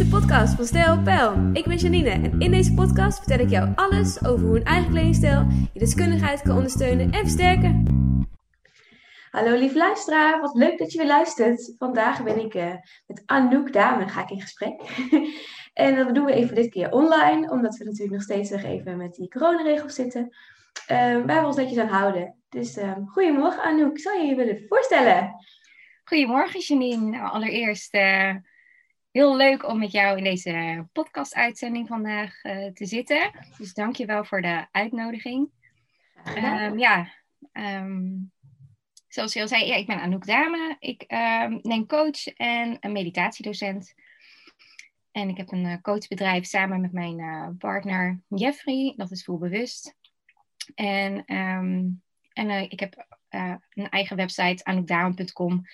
de podcast van Stijl Pijl. Ik ben Janine en in deze podcast vertel ik jou alles over hoe een eigen kledingstijl je deskundigheid kan ondersteunen en versterken. Hallo lieve luisteraar, wat leuk dat je weer luistert. Vandaag ben ik uh, met Anouk Dame, ga ik in gesprek. en dat doen we even dit keer online, omdat we natuurlijk nog steeds nog even met die coronaregels zitten. Uh, waar we ons netjes aan houden. Dus uh, goedemorgen Anouk, zou je je willen voorstellen? Goedemorgen Janine. Nou, allereerst uh, heel leuk om met jou in deze podcast-uitzending vandaag uh, te zitten. Dus dank je wel voor de uitnodiging. Um, ja, um, zoals je al zei, ja, ik ben Anouk Dame. Ik um, ben coach en een meditatiedocent. En ik heb een uh, coachbedrijf samen met mijn uh, partner Jeffrey. Dat is voelbewust. En, en uh, ik heb een eigen website, anoukdame.com.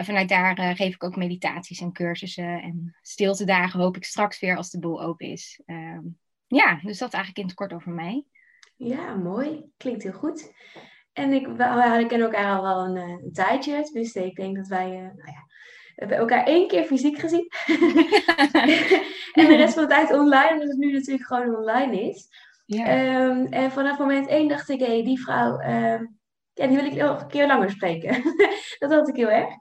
En vanuit daar uh, geef ik ook meditaties en cursussen en stiltedagen hoop ik straks weer als de boel open is. Uh, ja, dus dat eigenlijk in het kort over mij. Ja, mooi. Klinkt heel goed. En ik, we kennen elkaar al wel een, een tijdje. Tenminste, ik denk dat wij, uh, nou ja, we hebben elkaar één keer fysiek gezien. en de rest van de tijd online, omdat het nu natuurlijk gewoon online is. Ja. Um, en vanaf moment één dacht ik, hé, hey, die vrouw... Um, ja, die wil ik nog een keer langer spreken. dat had ik heel erg.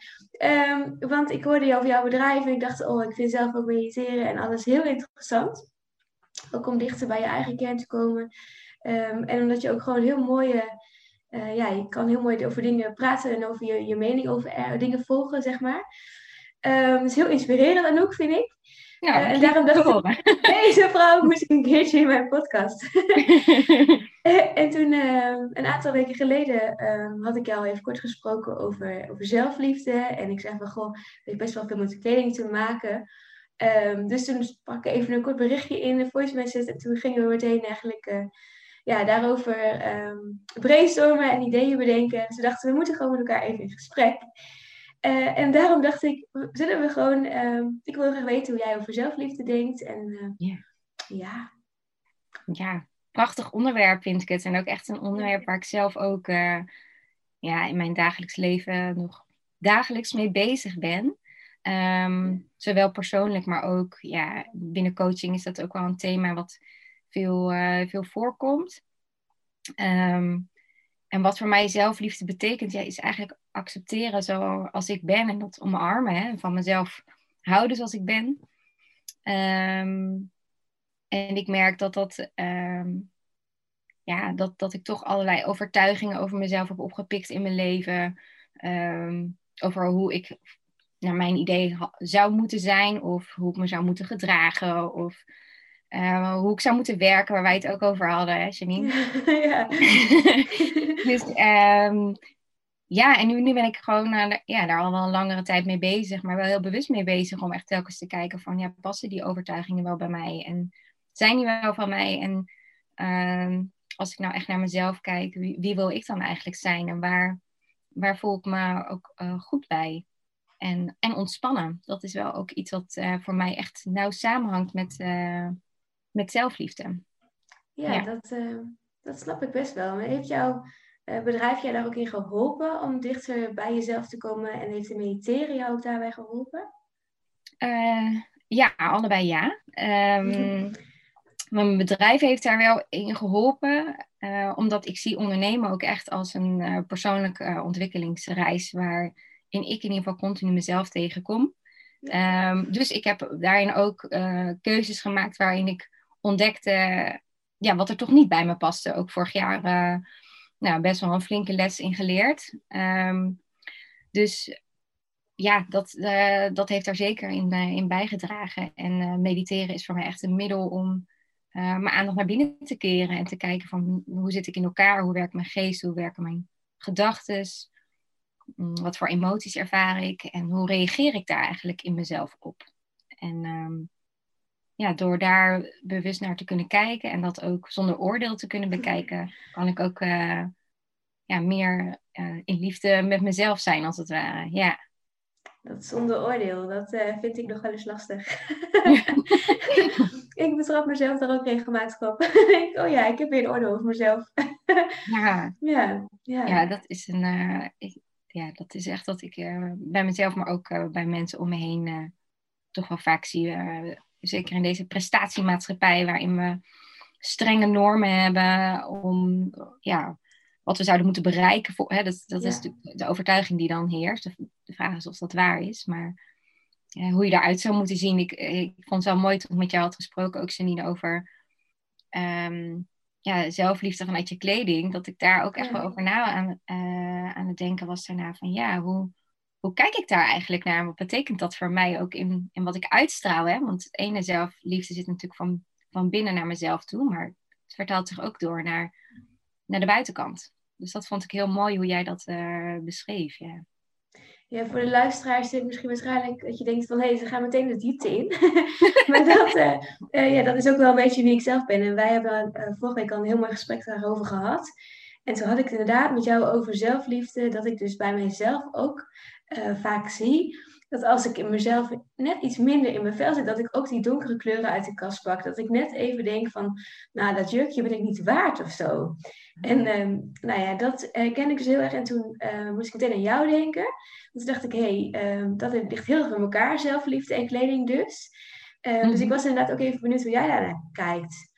Um, want ik hoorde over jouw bedrijf en ik dacht, oh, ik vind zelf ook mediteren en alles heel interessant. Ook om dichter bij je eigen kern te komen. Um, en omdat je ook gewoon heel mooie, uh, ja, je kan heel mooi over dingen praten en over je, je mening over uh, dingen volgen, zeg maar. Um, het is heel inspirerend en ook, vind ik. Uh, en daarom dacht ik, deze vrouw moest ik een keertje in mijn podcast. en toen, uh, een aantal weken geleden, uh, had ik jou even kort gesproken over, over zelfliefde. En ik zei van, goh, het heeft best wel veel met kleding te maken. Um, dus toen sprak ik even een kort berichtje in de voice message. En toen gingen we meteen eigenlijk uh, ja, daarover um, brainstormen en ideeën bedenken. Dus we dachten, we moeten gewoon met elkaar even in gesprek. Uh, en daarom dacht ik, zullen we gewoon, uh, ik wil graag weten hoe jij over zelfliefde denkt. En uh, yeah. ja. Ja, prachtig onderwerp vind ik het. En ook echt een onderwerp waar ik zelf ook ja, in mijn dagelijks leven nog dagelijks mee bezig ben. Um, zowel persoonlijk, maar ook ja, binnen coaching is dat ook wel een thema wat veel, veel voorkomt. Um, en wat voor mij zelfliefde betekent, ja, is eigenlijk accepteren zoals ik ben en dat omarmen. Hè, van mezelf houden zoals ik ben. Um, en ik merk dat, dat, um, ja, dat, dat ik toch allerlei overtuigingen over mezelf heb opgepikt in mijn leven. Um, over hoe ik naar mijn idee zou moeten zijn, of hoe ik me zou moeten gedragen, of uh, hoe ik zou moeten werken, waar wij het ook over hadden, hè, Janine? ja. dus um, ja, en nu, nu ben ik gewoon uh, ja, daar al wel een langere tijd mee bezig, maar wel heel bewust mee bezig om echt telkens te kijken van, ja, passen die overtuigingen wel bij mij? En zijn die wel van mij? En uh, als ik nou echt naar mezelf kijk, wie, wie, wil ik dan eigenlijk zijn? En waar, waar voel ik me ook uh, goed bij? En, en ontspannen. Dat is wel ook iets wat uh, voor mij echt nauw samenhangt met, met zelfliefde. Ja, ja. Dat, dat snap ik best wel. Maar heeft jouw bedrijf jij daar ook in geholpen om dichter bij jezelf te komen? En heeft de mediteren jou ook daarbij geholpen? Uh, ja, allebei ja. Um, mijn bedrijf heeft daar wel in geholpen, uh, omdat ik zie ondernemen ook echt als een uh, persoonlijke ontwikkelingsreis, waarin ik in ieder geval continu mezelf tegenkom. Um, dus ik heb daarin ook keuzes gemaakt waarin ik ontdekte ja, wat er toch niet bij me paste. Ook vorig jaar nou, best wel een flinke les in geleerd. Um, dus ja, dat, uh, dat heeft daar zeker in, in bijgedragen. En uh, mediteren is voor mij echt een middel om mijn aandacht naar binnen te keren. En te kijken van hoe zit ik in elkaar? Hoe werkt mijn geest? Hoe werken mijn gedachten? Mm, wat voor emoties ervaar ik? En hoe reageer ik daar eigenlijk in mezelf op? En um, ja, door daar bewust naar te kunnen kijken en dat ook zonder oordeel te kunnen bekijken, kan ik ook ja, meer uh, in liefde met mezelf zijn, als het ware. Ja. Dat zonder oordeel, dat uh, vind ik nog wel eens lastig. ik betrap mezelf daar ook regelmatig op. oh ja, ik heb weer een oordeel over mezelf. ja. Ja, ja. ja, dat is een. Ik, ja, dat is echt wat ik bij mezelf, maar ook bij mensen om me heen toch wel vaak zie zeker in deze prestatiemaatschappij, waarin we strenge normen hebben om ja, wat we zouden moeten bereiken. Voor, hè, dat dat is de, de, overtuiging die dan heerst. De, de, vraag is of dat waar is. Maar hoe je daaruit zou moeten zien. Ik, ik vond het wel mooi toen ik met jou had gesproken, ook Janine, over um, ja, zelfliefde vanuit je kleding. Dat ik daar ook echt wel over na aan, uh, aan het denken was daarna. Van ja, hoe, hoe kijk ik daar eigenlijk naar? Wat betekent dat voor mij ook in, in wat ik uitstraal? Hè? Want het ene zelfliefde zit natuurlijk van, van binnen naar mezelf toe. Maar het vertaalt zich ook door naar, naar de buitenkant. Dus dat vond ik heel mooi hoe jij dat uh, beschreef. Ja. Ja, voor de luisteraars is het misschien waarschijnlijk dat je denkt van hé, hey, ze gaan meteen de diepte in. maar dat, uh, uh, ja, dat is ook wel een beetje wie ik zelf ben. En wij hebben uh, vorige week al een heel mooi gesprek daarover gehad. En toen had ik het inderdaad met jou over zelfliefde, dat ik dus bij mijzelf ook vaak zie dat als ik in mezelf net iets minder in mijn vel zit, dat ik ook die donkere kleuren uit de kast pak. Dat ik net even denk van, nou, dat jurkje ben ik niet waard of zo. En um, nou ja, dat herken ik dus heel erg. En toen uh, moest ik meteen aan jou denken. Toen dacht ik, hé, hey, um, dat ligt heel erg bij elkaar, zelfliefde en kleding dus. Mm-hmm. Dus ik was inderdaad ook even benieuwd hoe jij daar kijkt.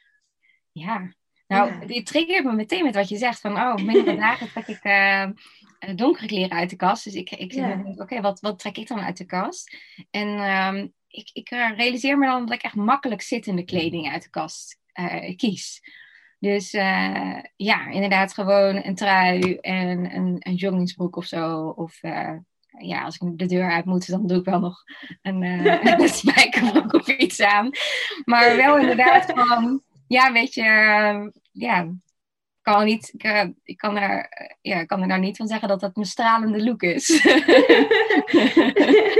Ja, nou, je triggert me meteen met wat je zegt. Van, oh, mindere dagen trek ik donkere kleren uit de kast. Dus ik, ik ja. oké, okay, wat, wat trek ik dan uit de kast? En um, ik, ik realiseer me dan dat ik echt makkelijk zittende kleding uit de kast uh, kies. Dus uh, ja, inderdaad gewoon een trui en een, een joggingsbroek of zo. Of uh, ja, als ik de deur uit moet, dan doe ik wel nog een, een spijkerbroek of iets aan. Maar wel inderdaad gewoon, ja, weet je, ja, kan niet, ik, uh, ik kan, er, ja, kan er nou niet van zeggen dat dat mijn stralende look is.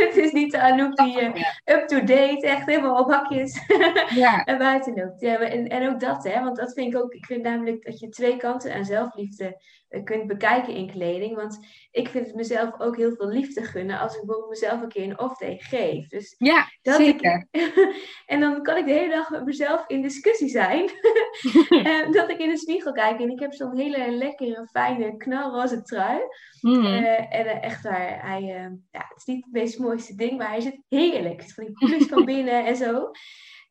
het is niet de Anouk die uh, up-to-date, echt helemaal op hakjes ja. en buiten loopt. Ja, en, en ook dat, hè, want dat vind ik ook, ik vind namelijk dat je twee kanten aan zelfliefde kunt bekijken in kleding. Want ik vind het mezelf ook heel veel liefde gunnen als ik bijvoorbeeld mezelf een keer een off-day geef. Dus ja, dat zeker. Ik, en dan kan ik de hele dag met mezelf in discussie zijn. dat ik in de spiegel kijk en ik heb zo'n hele lekkere, fijne, knalroze trui. Mm. Uh, en uh, echt waar, hij, uh, ja, het is niet het meest mooiste ding, maar hij zit heerlijk. Het is van die plus van binnen en zo.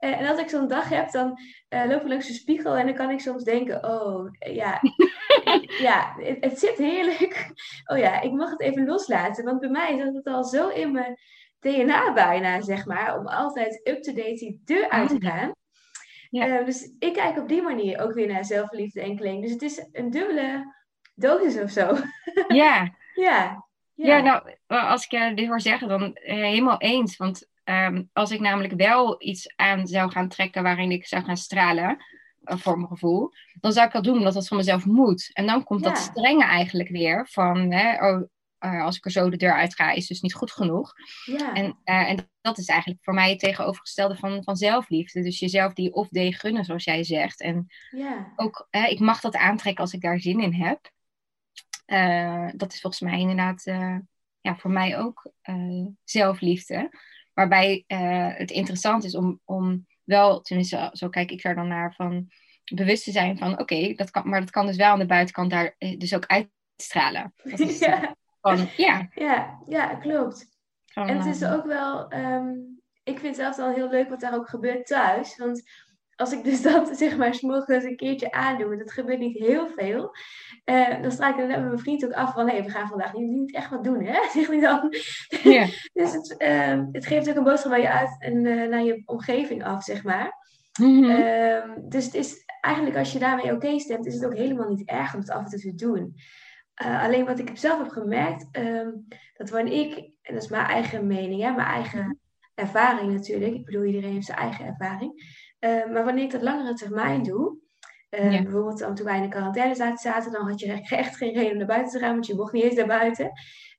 En als ik zo'n dag heb, dan loop ik langs de spiegel en dan kan ik soms denken, oh ja, ja het, het, zit heerlijk. Oh ja, ik mag het even loslaten, want bij mij zit het al zo in mijn DNA bijna, zeg maar, om altijd up-to-date die deur uit te mm. gaan. Ja. dus ik kijk op die manier ook weer naar zelfliefde en kleding. Dus het is een dubbele dosis of zo. Ja. ja. Ja, nou, als ik dit hoor zeggen, dan eh, helemaal eens. Want um, als ik namelijk wel iets aan zou gaan trekken waarin ik zou gaan stralen, uh, voor mijn gevoel, dan zou ik dat doen omdat dat van mezelf moet. En dan komt ja. dat strenge eigenlijk weer van, hè, oh, uh, als ik er zo de deur uit ga, is dus niet goed genoeg. Ja. En, uh, en dat is eigenlijk voor mij het tegenovergestelde van, van zelfliefde. Dus jezelf die off-day gunnen, zoals jij zegt. En ja. ook, ik mag dat aantrekken als ik daar zin in heb. dat is volgens mij inderdaad ja, voor mij ook zelfliefde. Waarbij het interessant is om, om wel, tenminste zo kijk ik daar dan naar, van bewust te zijn van oké, okay, dat kan, maar dat kan dus wel aan de buitenkant daar dus ook uitstralen. Dat is, ja. Van, ja. ja. Ja, klopt. Van, en het is ook wel, um, ik vind zelf dan heel leuk wat daar ook gebeurt thuis. Want als ik dus dat zeg maar s'morgens een keertje aandoe, dat gebeurt niet heel veel. Uh, dan sta ik met mijn vriend ook af van, hé, hey, we gaan vandaag niet, niet echt wat doen, hè? Zeg niet dan. Ja. dus het, uh, het geeft ook een boodschap aan je uit en uh, naar je omgeving af, zeg maar. Mm -hmm. dus het is eigenlijk als je daarmee oké okay stemt, is het ook helemaal niet erg om het af en toe te doen. Uh, alleen wat ik zelf heb gemerkt, um, dat wanneer ik, en dat is mijn eigen mening, hè, mijn eigen ervaring natuurlijk, ik bedoel iedereen heeft zijn eigen ervaring, uh, maar wanneer ik dat langere termijn doe, uh, ja. bijvoorbeeld toen wij in de quarantaine zaten, dan had je echt geen reden om naar buiten te gaan, want je mocht niet eens naar buiten.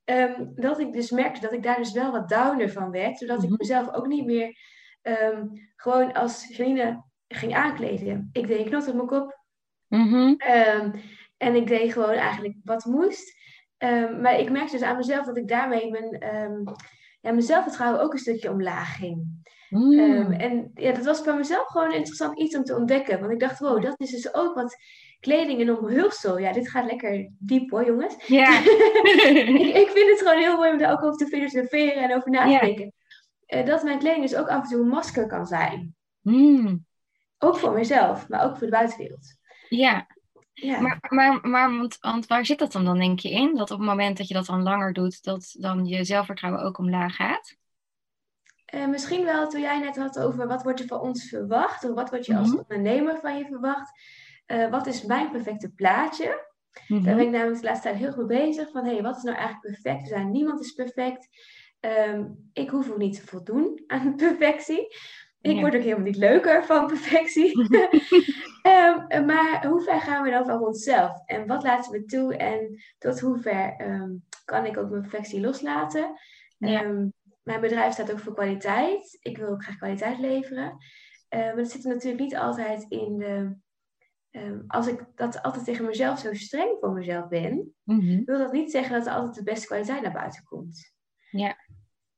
Um, dat ik dus merkte dat ik daar dus wel wat downer van werd, zodat mm -hmm. ik mezelf ook niet meer um, gewoon als Janine ging aankleden. Ik deed een knot op mijn kop. Mm -hmm. En ik deed gewoon eigenlijk wat moest. Maar ik merkte dus aan mezelf dat ik daarmee mijn, ja, mijn zelfvertrouwen ook een stukje omlaag ging. Mm. Um, en ja, dat was bij mezelf gewoon interessant iets om te ontdekken. Want ik dacht, wow, dat is dus ook wat kleding en omhulsel. Ja, dit gaat lekker diep hoor, jongens. Ja. ik, ik, vind het gewoon heel mooi om daar ook over te filosoferen en over na te denken. eh, dat mijn kleding dus ook af en toe een masker kan zijn. Hmm. Ook voor mezelf, maar ook voor de buitenwereld. Ja, Ja. maar, maar, maar want, want waar zit dat dan, dan denk je in? Dat op het moment dat je dat dan langer doet, dat dan je zelfvertrouwen ook omlaag gaat? Eh, misschien wel toen jij net had over wat wordt er van ons verwacht, of wat wordt je als Mhm. ondernemer van je verwacht. Eh, wat is mijn perfecte plaatje? Mhm. Daar ben ik namelijk de laatste tijd heel goed bezig. Van hé, hey, wat is nou eigenlijk perfect? Er zijn, niemand is perfect. Ehm, ik hoef ook niet te voldoen aan perfectie. Ik Ja. word ook helemaal niet leuker van perfectie. Ehm, maar hoe ver gaan we dan van onszelf? En wat laten we toe? En tot hoe ver ehm, kan ik ook mijn perfectie loslaten? Ja. Mijn bedrijf staat ook voor kwaliteit. Ik wil ook graag kwaliteit leveren. Eh, maar dat zit er natuurlijk niet altijd in de... ehm, als ik dat altijd tegen mezelf zo streng voor mezelf ben, Mhm. wil dat niet zeggen dat er altijd de beste kwaliteit naar buiten komt. Ja.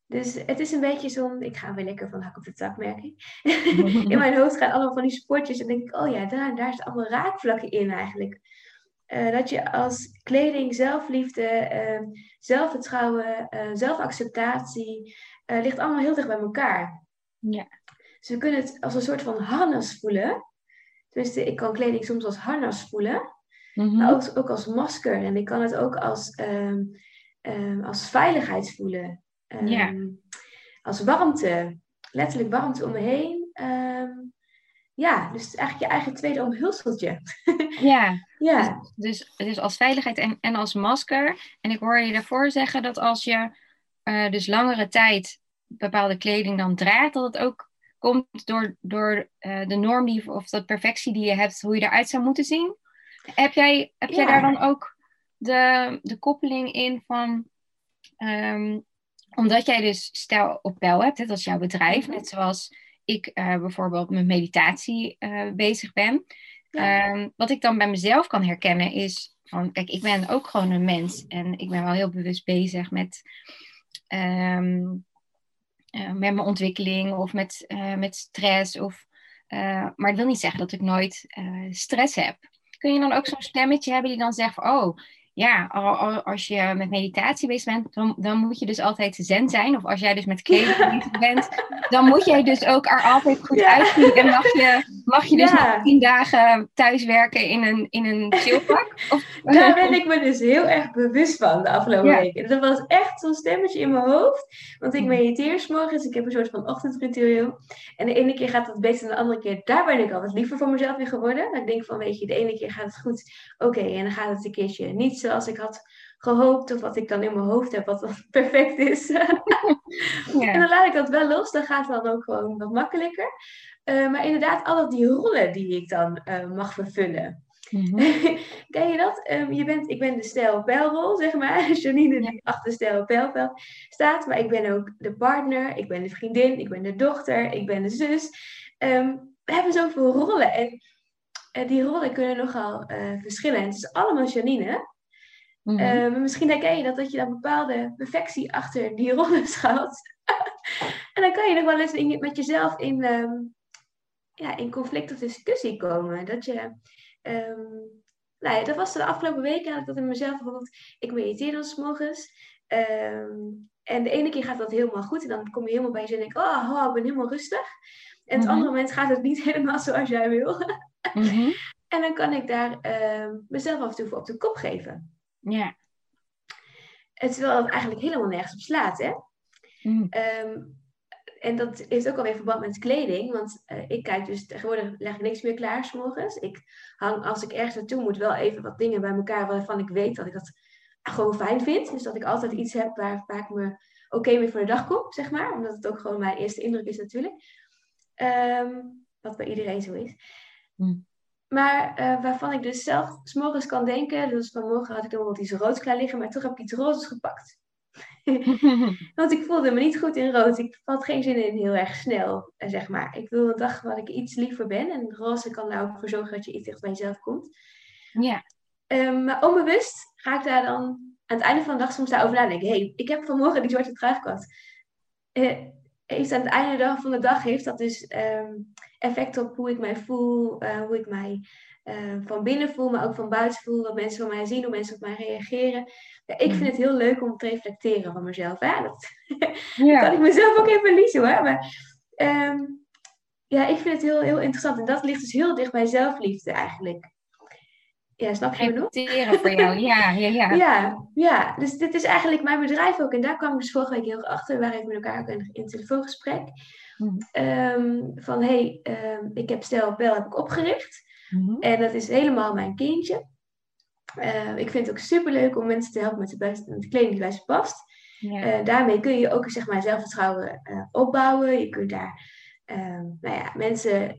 Dus het is een beetje zo'n, ik ga weer lekker van hak op de tak, merk ik. in mijn hoofd gaan allemaal van die sportjes en denk ik, oh ja, daar, daar zitten allemaal raakvlakken in eigenlijk. Eh, dat je als kleding, zelfliefde, ehm, zelfvertrouwen, eh, zelfacceptatie, eh, ligt allemaal heel dicht bij elkaar. Ja. Dus we kunnen het als een soort van harnas voelen. Tenminste, ik kan kleding soms als harnas voelen. Mhm. Maar ook, ook als masker. En ik kan het ook als, ehm, ehm, als veiligheid voelen. Ja. Als warmte. Letterlijk warmte om me heen. Ja, dus het is eigenlijk je eigen tweede omhulseltje. Ja, ja, dus, dus als veiligheid en, en als masker. En ik hoor je daarvoor zeggen dat als je eh, dus langere tijd bepaalde kleding dan draagt, dat het ook komt door, door eh, de norm die, of de perfectie die je hebt, hoe je eruit zou moeten zien. Heb jij, heb jij daar dan ook de, de koppeling in van, ehm, omdat jij dus stijl op peil hebt, hè, dat is jouw bedrijf, Mhm. net zoals ik eh, bijvoorbeeld met meditatie eh, bezig ben. Ja. Ehm, wat ik dan bij mezelf kan herkennen is van, kijk, ik ben ook gewoon een mens en ik ben wel heel bewust bezig met, ehm, eh, met mijn ontwikkeling of met, met stress. Of, maar het wil niet zeggen dat ik nooit stress heb. Kun je dan ook zo'n stemmetje hebben die dan zegt van, oh ja, al- al- als je met meditatie bezig bent, dan, dan moet je dus altijd zen zijn. Of als jij dus met kleding bezig bent, dan moet jij dus ook er altijd goed Ja. uitzien. En mag je, mag je dus Ja. nog tien dagen thuis werken in een, in een chillpak? Of, daar ben ik me dus heel erg bewust van de afgelopen Ja. weken. Dat was echt zo'n stemmetje in mijn hoofd. Want ik Mhm. mediteer 's morgens. Ik heb een soort van ochtendritueel. En de ene keer gaat het beter dan de andere keer. Daar ben ik altijd liever voor mezelf in geworden. Dat ik denk van, weet je, de ene keer gaat het goed. Oké, en dan gaat het een keertje niet zoals ik had gehoopt. Of wat ik dan in mijn hoofd heb, wat dan perfect is. En ja. dan laat ik dat wel los. Dan gaat het dan ook gewoon wat makkelijker. Eh, maar inderdaad, alle die rollen die ik dan eh, mag vervullen. Mhm. Ken je dat? Ehm, je bent, ik ben de stijl pijlrol, zeg maar. Janine die achter stijl pijlveld staat. Maar ik ben ook de partner, ik ben de vriendin, ik ben de dochter, ik ben de zus. Ehm, we hebben zoveel rollen. En eh, die rollen kunnen nogal verschillen. En het is allemaal Janine. Mhm. Eh, maar misschien herken je dat, dat je dan bepaalde perfectie achter die rollen schuilt. en dan kan je nog wel eens in je- met jezelf in, ehm, ja, in conflict of discussie komen. Dat je, ehm, nou ja, dat was de afgelopen weken had ik dat in mezelf bijvoorbeeld. Ik mediteer dan 's morgens. ehm, en de ene keer gaat dat helemaal goed. En dan kom je helemaal bij jezelf en denk oh, oh, ik ben helemaal rustig. En het Mhm. andere moment gaat het niet helemaal zoals jij wil. Mhm. en dan kan ik daar mezelf af en toe voor op de kop geven. Ja. Terwijl het eigenlijk helemaal nergens op slaat, hè? Mhm. Ehm, en dat heeft ook alweer verband met kleding. Want eh, ik kijk dus tegenwoordig leg ik niks meer klaar 's morgens. Ik hang als ik ergens naartoe moet wel even wat dingen bij elkaar waarvan ik weet dat ik dat gewoon fijn vind. Dus dat ik altijd iets heb waar, waar ik me oké mee voor de dag kom, zeg maar. Omdat het ook gewoon mijn eerste indruk is natuurlijk. Ehm, wat bij iedereen zo is. Hmm. Maar eh, waarvan ik dus zelf 's morgens kan denken. Dus vanmorgen had ik nog wel iets roods klaar liggen. Maar toch heb ik iets rozes gepakt. Want ik voelde me niet goed in rood. Ik had geen zin in heel erg snel, eh, zeg maar. Ik wil een dag waar ik iets liever ben. En roze kan daar ook voor zorgen dat je iets dicht bij jezelf komt. ja. Ehm, maar onbewust ga ik daar dan aan het einde van de dag soms daarover nadenken. Hé, hey, ik heb vanmorgen die zwarte gehad. Eh, heeft aan het einde van de dag heeft dat dus ehm, effect op hoe ik mij voel, uh, hoe ik mij uh, van binnen voel, maar ook van buiten voel, wat mensen van mij zien, hoe mensen op mij reageren. Ja, ik vind mm. het heel leuk om te reflecteren van mezelf. Ja, dat ja. kan ik mezelf ook even verliezen hoor. Maar um, ja, ik vind het heel, heel interessant. En dat ligt dus heel dicht bij zelfliefde eigenlijk. Ja, snap je nog? voor jou, ja, ja, ja. ja, ja, dus dit is eigenlijk mijn bedrijf ook. En daar kwam ik dus vorige week heel erg achter. We waren met elkaar ook in, een telefoongesprek. Mm. Um, van, hé, hey, um, ik heb Stel Bel heb ik opgericht. Mm-hmm. En dat is helemaal mijn kindje. Uh, ik vind het ook super leuk om mensen te helpen met de, best, met de kleding die bij ze past. Ja. Uh, daarmee kun je ook zeg maar, zelfvertrouwen uh, opbouwen. Je kunt daar um, nou ja, mensen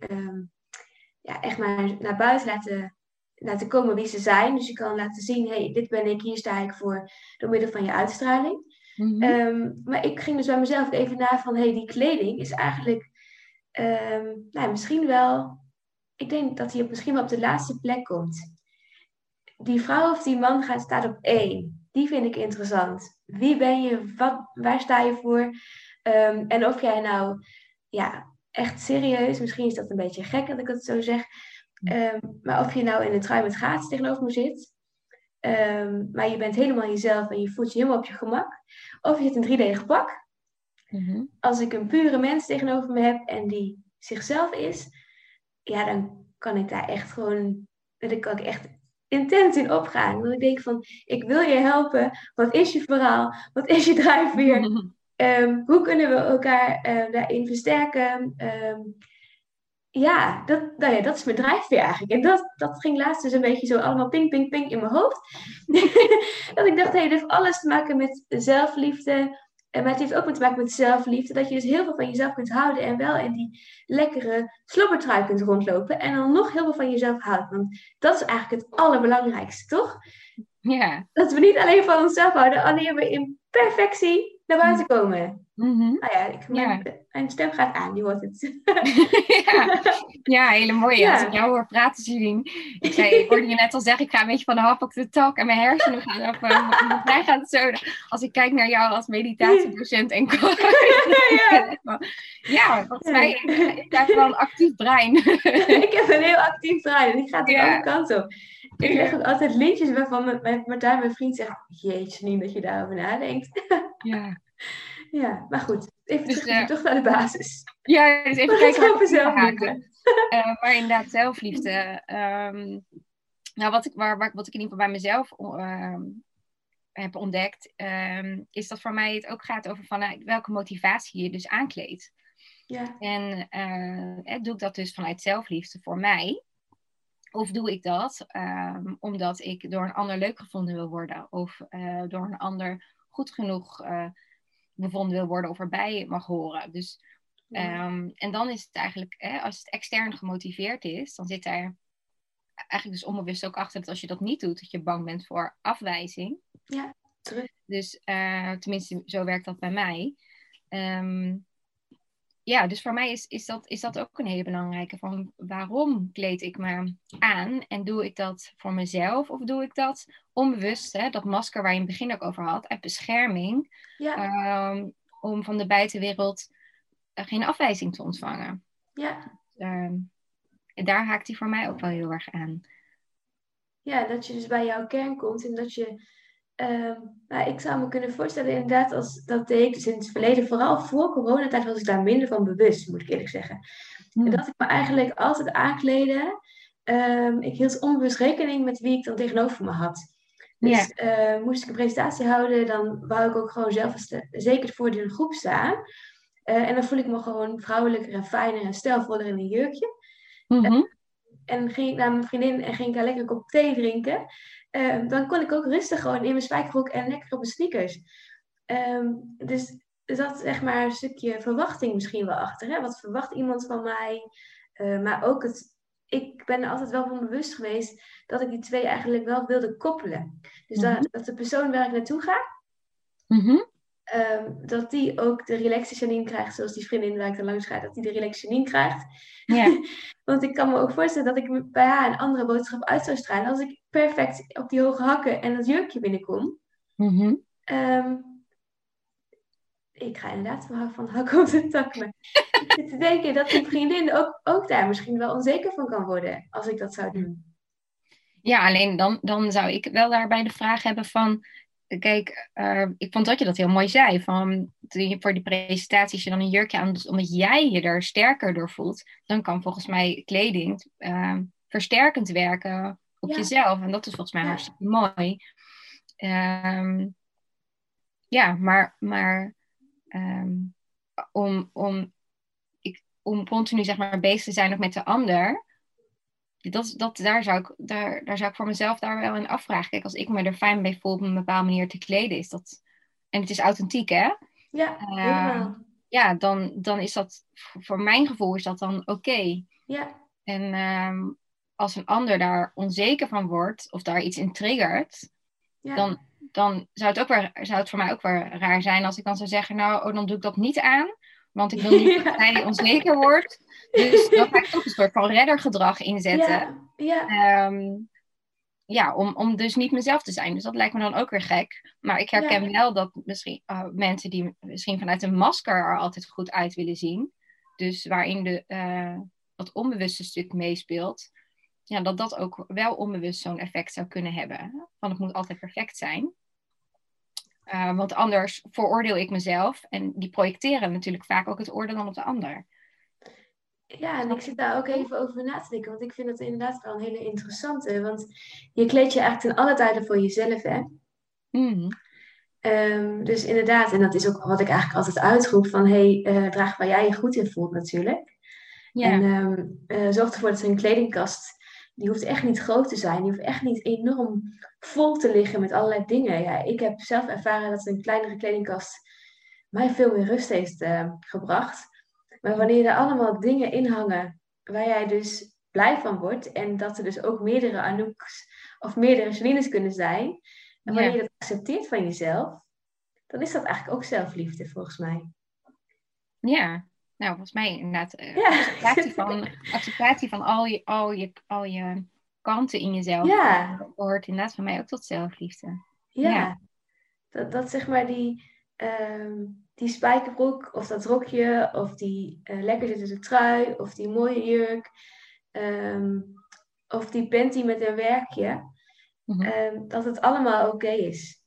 ja, echt maar naar buiten laten laten komen wie ze zijn. Dus je kan laten zien, hey, dit ben ik, hier sta ik voor, door middel van je uitstraling. Mhm. Ehm, maar ik ging dus bij mezelf even na van, hey, die kleding is eigenlijk um, nou, misschien wel, ik denk dat hij misschien wel op de laatste plek komt. Die vrouw of die man gaat, staat op één. Die vind ik interessant. Wie ben je? Wat, waar sta je voor? Um, en of jij nou ja, echt serieus, misschien is dat een beetje gek dat ik dat zo zeg, Ehm, maar of je nou in een trui met gaten tegenover me zit, um, maar je bent helemaal jezelf en je voelt je helemaal op je gemak, of je in een 3D pak. Mhm. Als ik een pure mens tegenover me heb en die zichzelf is, ja, dan kan ik daar echt gewoon, dan kan ik echt intens in opgaan. Want ik denk van, ik wil je helpen. Wat is je verhaal? Wat is je drijfveer? Um, hoe kunnen we elkaar uh, daarin versterken? Ja, dat, nou ja, dat is mijn drijfveer eigenlijk. En dat, dat ging laatst dus een beetje zo allemaal ping, ping, ping in mijn hoofd. dat ik dacht, hey, het heeft alles te maken met zelfliefde. Maar het heeft ook te maken met zelfliefde. Dat je dus heel veel van jezelf kunt houden. En wel in die lekkere slobbertrui kunt rondlopen. En dan nog heel veel van jezelf houdt. Want dat is eigenlijk het allerbelangrijkste, toch? Ja. Dat we niet alleen van onszelf houden. Wanneer we in perfectie naar buiten komen. Mm Nou ja, ik, mijn, stem gaat aan, die hoort het. ja. ja, hele mooie. Ja. Als ik jou hoor praten, zien. Ik, zei, ik hoorde je net al zeggen, ik ga een beetje van de hap op de tak en mijn hersenen gaan op. Uh, mij gaat het zo. Als ik kijk naar jou als meditatiedocent en ja. ja, volgens mij ik heb wel een actief brein. ik heb een heel actief brein. Die gaat de andere kant op. Ik leg ook altijd liedjes waarvan mijn, Martijn, mijn vriend, zegt: Jeetje, niet dat je daarover nadenkt. Ja. Ja, maar goed. Even dus, terug, uh, terug naar de basis. Ja, dus even kijken over zelfliefde. Uh, maar inderdaad, zelfliefde. Um, nou, wat ik, waar, waar, wat ik in ieder geval bij mezelf um, heb ontdekt, um, is dat voor mij het ook gaat over vanuit welke motivatie je dus aankleedt. Ja. En uh, doe ik dat dus vanuit zelfliefde voor mij? Of doe ik dat um, omdat ik door een ander leuk gevonden wil worden? Of uh, door een ander goed genoeg uh, bevonden wil worden of erbij mag horen. Dus, um, en dan is het eigenlijk, hè, als het extern gemotiveerd is, dan zit daar eigenlijk dus onbewust ook achter dat als je dat niet doet, dat je bang bent voor afwijzing. Ja, terug. Dus uh, tenminste, zo werkt dat bij mij. Um, ja, dus voor mij is, is, dat, is dat ook een hele belangrijke. Van waarom kleed ik me aan? En doe ik dat voor mezelf of doe ik dat onbewust? Hè? Dat masker waar je in het begin ook over had, en bescherming. Ja. Ehm, om van de buitenwereld uh, geen afwijzing te ontvangen. Ja. Um, en daar haakt hij voor mij ook wel heel erg aan. Ja, dat je dus bij jouw kern komt en dat je Ehm, nou, ik zou me kunnen voorstellen, inderdaad, als dat deed ik dus in het verleden, vooral voor coronatijd, was ik daar minder van bewust, moet ik eerlijk zeggen. En dat ik me eigenlijk altijd aankleden. Um, ik hield onbewust rekening met wie ik dan tegenover me had. Dus uh, moest ik een presentatie houden, dan wou ik ook gewoon zelf zeker voor de groep staan. Uh, en dan voel ik me gewoon vrouwelijker en fijner en stijlvoller in een jurkje. Mm en ging ik naar mijn vriendin en ging ik daar lekker een kop thee drinken. Ehm, dan kon ik ook rustig gewoon in mijn spijkerbroek en lekker op mijn sneakers. Um, dus er zat zeg maar een stukje verwachting misschien wel achter. Hè? Wat verwacht iemand van mij? Uh, maar ook het, ik ben er altijd wel van bewust geweest dat ik die twee eigenlijk wel wilde koppelen. Dus dat, mhm. dat, de persoon waar ik naartoe ga, mm Um, dat die ook de relaxe Janine krijgt, zoals die vriendin waar ik er langs ga, dat die de relaxe Janine krijgt. Ja. Want ik kan me ook voorstellen dat ik bij haar een andere boodschap uit zou stralen als ik perfect op die hoge hakken en dat jurkje binnenkom. Mm um, ik ga inderdaad van, van hak op de tak. Maar ik zit te denken dat die vriendin ook, ook daar misschien wel onzeker van kan worden als ik dat zou doen. Ja, alleen dan, dan zou ik wel daarbij de vraag hebben van... Kijk, uh, ik vond dat je dat heel mooi zei. Van, voor die presentaties je dan een jurkje aan doet, omdat jij je er sterker door voelt. Dan kan volgens mij kleding uh, versterkend werken op jezelf. En dat is volgens mij ja. hartstikke mooi. Um, ja, maar, maar um, om, om, ik, om continu zeg maar, bezig te zijn nog met de ander. Dat, dat, daar, zou ik, daar, daar zou ik voor mezelf daar wel in afvragen. Kijk, als ik me er fijn bij voel op een bepaalde manier te kleden, is dat. En het is authentiek, hè? Ja, uh, Ja, dan, dan is dat. Voor mijn gevoel is dat dan oké. Okay. Ja. En um, als een ander daar onzeker van wordt of daar iets in triggert, ja. dan, dan zou, het ook weer, zou het voor mij ook weer raar zijn als ik dan zou zeggen, nou, oh, dan doe ik dat niet aan, want ik wil niet dat hij onzeker wordt. Dus dan ga ik ook een soort van reddergedrag inzetten. Ja, ja. Um, ja om, om dus niet mezelf te zijn. Dus dat lijkt me dan ook weer gek. Maar ik herken ja. wel dat misschien uh, mensen die misschien vanuit een masker er altijd goed uit willen zien. Dus waarin de, uh, dat onbewuste stuk meespeelt ja, dat dat ook wel onbewust zo'n effect zou kunnen hebben. Van het moet altijd perfect zijn. Uh, want anders veroordeel ik mezelf. En die projecteren natuurlijk vaak ook het oordeel dan op de ander. Ja, en ik zit daar ook even over na te denken. Want ik vind het inderdaad wel een hele interessante. Want je kleed je eigenlijk ten alle tijden voor jezelf, hè? Mm. Um, dus inderdaad, en dat is ook wat ik eigenlijk altijd uitroep. Van, hey, uh, draag waar jij je goed in voelt natuurlijk. Ja. En um, uh, zorg ervoor dat er een kledingkast die hoeft echt niet groot te zijn. Die hoeft echt niet enorm vol te liggen met allerlei dingen. Ja, ik heb zelf ervaren dat een kleinere kledingkast mij veel meer rust heeft uh, gebracht. Maar wanneer er allemaal dingen in hangen waar jij dus blij van wordt. En dat er dus ook meerdere Anouks of meerdere Janines kunnen zijn. En wanneer ja. je dat accepteert van jezelf, dan is dat eigenlijk ook zelfliefde volgens mij. Ja, nou, volgens mij inderdaad uh, ja. acceptatie, van, acceptatie van al je, al, je, al je kanten in jezelf. Ja. Dat hoort inderdaad van mij ook tot zelfliefde. Ja. ja. Dat, dat zeg maar die, um, die spijkerbroek of dat rokje of die uh, lekker zittende trui of die mooie jurk um, of die panty met een werkje. Mhm. Um, dat het allemaal oké okay is.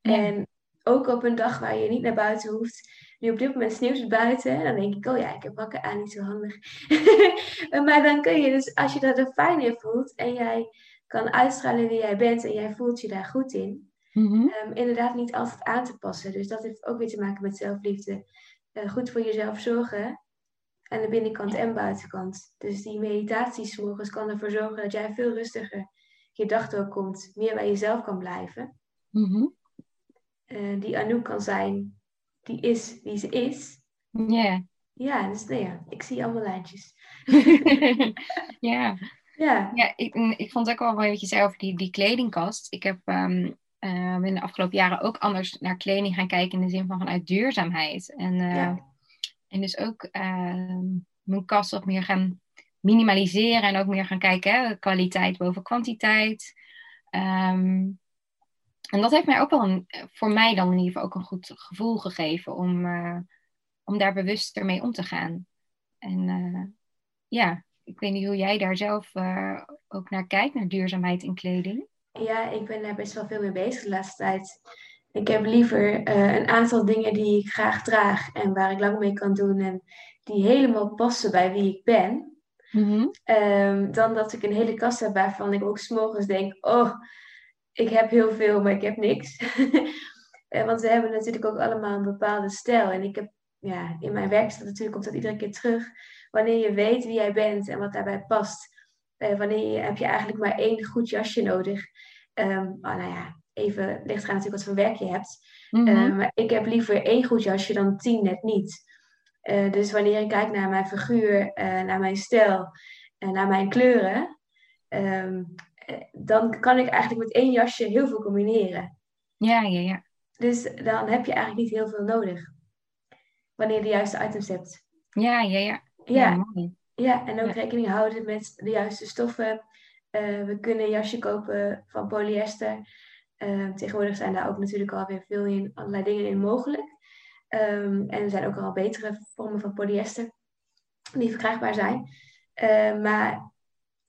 Ja. En ook op een dag waar je niet naar buiten hoeft. Nu op dit moment sneeuwt het buiten. En dan denk ik, oh ja, ik heb wakker aan, niet zo handig. maar dan kun je dus, als je dat er fijn in voelt. En jij kan uitstralen wie jij bent. En jij voelt je daar goed in. Mhm. Um, inderdaad niet altijd aan te passen. Dus dat heeft ook weer te maken met zelfliefde. Uh, goed voor jezelf zorgen. Aan de binnenkant en buitenkant. Dus die meditaties morgens kan ervoor zorgen dat jij veel rustiger je dag doorkomt. Meer bij jezelf kan blijven. Mhm. Uh, die Anouk kan zijn, die is wie ze is. Ja. Ja, dus nou ja, ik zie allemaal lijntjes. ja. Ja. Ja, ik, ik vond ook wel wat je zei over die, die kledingkast. Ik heb um, uh, in de afgelopen jaren ook anders naar kleding gaan kijken in de zin van vanuit duurzaamheid. En, uh, Ja. en dus ook uh, mijn kast wat meer gaan minimaliseren en ook meer gaan kijken, hè, kwaliteit boven kwantiteit. Um, en dat heeft mij ook wel een, voor mij dan in ieder geval ook een goed gevoel gegeven om, uh, om daar bewuster mee om te gaan. En uh, ja, ik weet niet hoe jij daar zelf uh, ook naar kijkt, naar duurzaamheid in kleding. Ja, ik ben daar best wel veel mee bezig de laatste tijd. Ik heb liever een aantal dingen die ik graag draag en waar ik lang mee kan doen en die helemaal passen bij wie ik ben. Mm-hmm. Um, dan dat ik een hele kast heb waarvan ik ook s'morgens denk, oh, ik heb heel veel, maar ik heb niks. Want we hebben natuurlijk ook allemaal een bepaalde stijl. En ik heb, ja, in mijn werk staat natuurlijk komt dat iedere keer terug. Wanneer je weet wie jij bent en wat daarbij past. Uh, wanneer je, heb je eigenlijk maar één goed jasje nodig. Um, oh, nou ja, even ligt eraan natuurlijk wat voor werk je hebt. Mm-hmm. Uh, maar ik heb liever één goed jasje dan tien net niet. Uh, dus wanneer ik kijk naar mijn figuur, naar mijn stijl, naar mijn kleuren. Um, dan kan ik eigenlijk met één jasje heel veel combineren. Ja, ja, ja. Dus dan heb je eigenlijk niet heel veel nodig. Wanneer je de juiste items hebt. Ja, ja, ja. Ja, ja, en ook Ja. rekening houden met de juiste stoffen. Uh, we kunnen een jasje kopen van polyester. Ehm, tegenwoordig zijn daar ook natuurlijk alweer veel in, allerlei dingen in mogelijk. Ehm, en er zijn ook al betere vormen van polyester die verkrijgbaar zijn. maar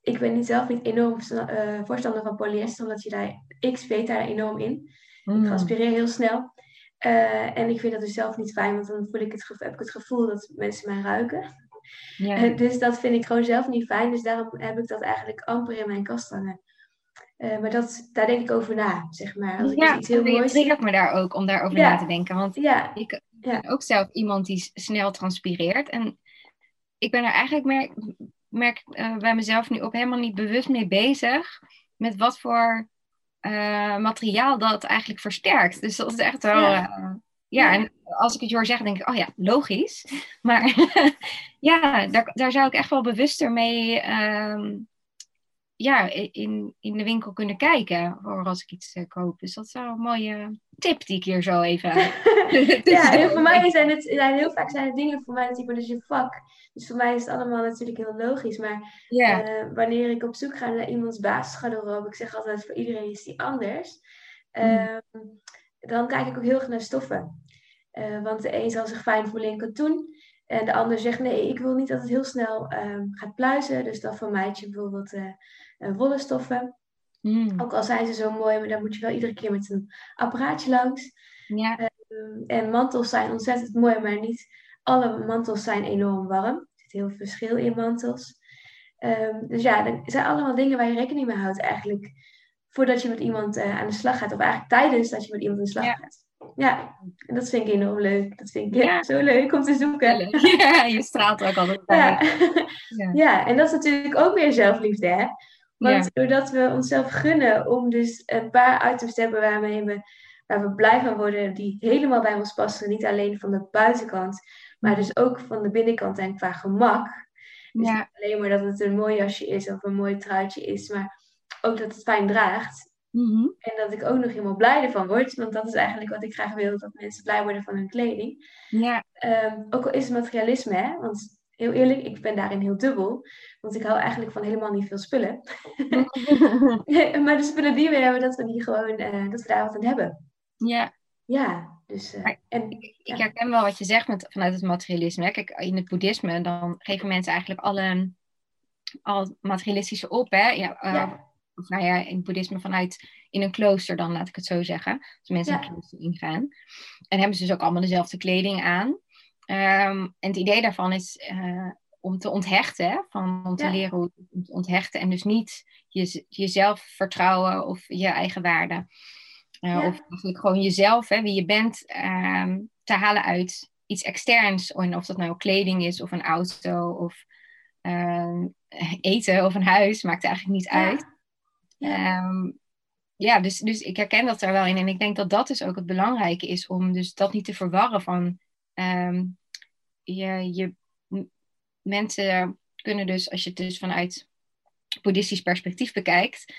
ik ben niet zelf niet enorm uh, voorstander van polyester, omdat je daar, ik zweet daar enorm in. Ik transpireer heel snel. Uh, en ik vind dat dus zelf niet fijn, want dan voel ik het, heb ik het gevoel dat mensen mij ruiken. Ja. dus dat vind ik gewoon zelf niet fijn. Dus daarom heb ik dat eigenlijk amper in mijn kast hangen. Uh, maar dat, daar denk ik over na, zeg maar. Als ik ja, iets heel moois... triggert me daar ook om daarover ja. na te denken. Want ja. ik ben ook zelf iemand die snel transpireert. En ik ben er eigenlijk, merk, merk uh, bij mezelf nu ook helemaal niet bewust mee bezig. Met wat voor uh, materiaal dat eigenlijk versterkt. Dus dat is echt wel. Ja. ja, en als ik het hoor zeggen, denk ik, oh ja, logisch. Maar ja, daar, daar zou ik echt wel bewuster mee um, ja, in, in de winkel kunnen kijken voor als ik iets uh, koop. Dus dat is wel een mooie tip die ik hier zo even. ja, en voor mij zijn het zijn heel vaak zijn het dingen voor mij natuurlijk dus je vak. Dus voor mij is het allemaal natuurlijk heel logisch. Maar yeah. uh, wanneer ik op zoek ga naar iemands basisgarderobe, ik zeg altijd voor iedereen is die anders. Uh, Dan kijk ik ook heel erg naar stoffen. Uh, want de een zal zich fijn voelen in katoen. En de ander zegt nee, ik wil niet dat het heel snel ehm, gaat pluizen. Dus dan vermijd je bijvoorbeeld uh, wollen stoffen. Mm. Ook al zijn ze zo mooi, maar dan moet je wel iedere keer met een apparaatje langs. Ja. Ehm, en mantels zijn ontzettend mooi, maar niet alle mantels zijn enorm warm. Er zit heel veel verschil in mantels. Um, dus ja, er zijn allemaal dingen waar je rekening mee houdt eigenlijk. Voordat je met iemand uh, aan de slag gaat. Of eigenlijk tijdens dat je met iemand aan de slag ja. gaat. Ja, en dat vind ik enorm leuk. Dat vind ik ja. zo leuk om te zoeken. Ja, je straalt ook altijd bij. Ja. ja, en dat is natuurlijk ook weer zelfliefde, hè? Want doordat we onszelf gunnen om dus een paar items te hebben waarmee we, waar we blij van worden, die helemaal bij ons passen. Niet alleen van de buitenkant, maar dus ook van de binnenkant en qua gemak. Dus niet alleen maar dat het een mooi jasje is of een mooi truitje is, maar ook dat het fijn draagt. Mhm. En dat ik ook nog helemaal blij ervan word. Want dat is eigenlijk wat ik graag wil, dat mensen blij worden van hun kleding. Ja. Um, ook al is het materialisme, hè? Want heel eerlijk, ik ben daarin heel dubbel. Want ik hou eigenlijk van helemaal niet veel spullen. maar de spullen die we hebben, dat we die gewoon, uh, dat we daar wat aan hebben. Ja. Ja, dus... Uh, en, ik, ik, herken wel wat je zegt met, vanuit het materialisme. Kijk, in het boeddhisme, dan geven mensen eigenlijk alle al materialistische op, hè. Ja, uh, ja. Of nou ja, in het boeddhisme vanuit in een klooster dan, laat ik het zo zeggen. Als mensen ja. een klooster ingaan. En hebben ze dus ook allemaal dezelfde kleding aan. Um, en het idee daarvan is uh, om te onthechten, van, om te leren hoe te onthechten en dus niet je, jezelf vertrouwen of je eigen waarde. Uh, Of eigenlijk gewoon jezelf, hè, wie je bent, um, te halen uit iets externs. Of dat nou kleding is, of een auto, of uh, eten, of een huis, maakt eigenlijk niet uit. Ja, um, ja dus, dus ik herken dat er wel in. En ik denk dat dat dus ook het belangrijke is, om dus dat niet te verwarren van um, je, je mensen kunnen dus, als je het dus vanuit boeddhistisch perspectief bekijkt,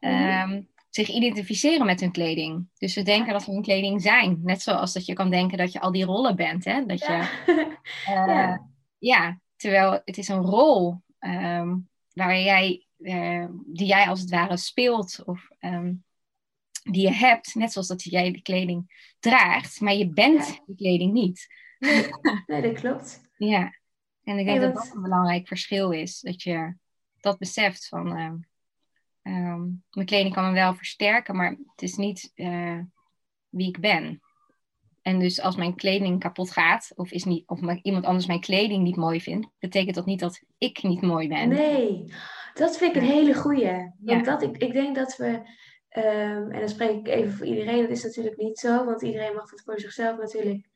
um, zich identificeren met hun kleding. Dus ze denken dat ze hun kleding zijn. Net zoals dat je kan denken dat je al die rollen bent. Hè? Dat je, ja. Uh, ja. terwijl het is een rol um, waar jij, uh, die jij als het ware speelt. Of um, die je hebt, net zoals dat jij de kleding draagt, maar je bent ja. die kleding niet. Nee, nee, dat klopt. Ja. En ik denk dat dat een belangrijk verschil is. Dat je dat beseft van... Uh, um, mijn kleding kan me wel versterken, maar het is niet uh, wie ik ben. En dus als mijn kleding kapot gaat, of, is niet, of iemand anders mijn kleding niet mooi vindt, betekent dat niet dat ik niet mooi ben. Nee, dat vind ik een hele goeie. Want ja. dat, ik, ik denk dat we, um, en dan spreek ik even voor iedereen, dat is natuurlijk niet zo, want iedereen mag het voor zichzelf natuurlijk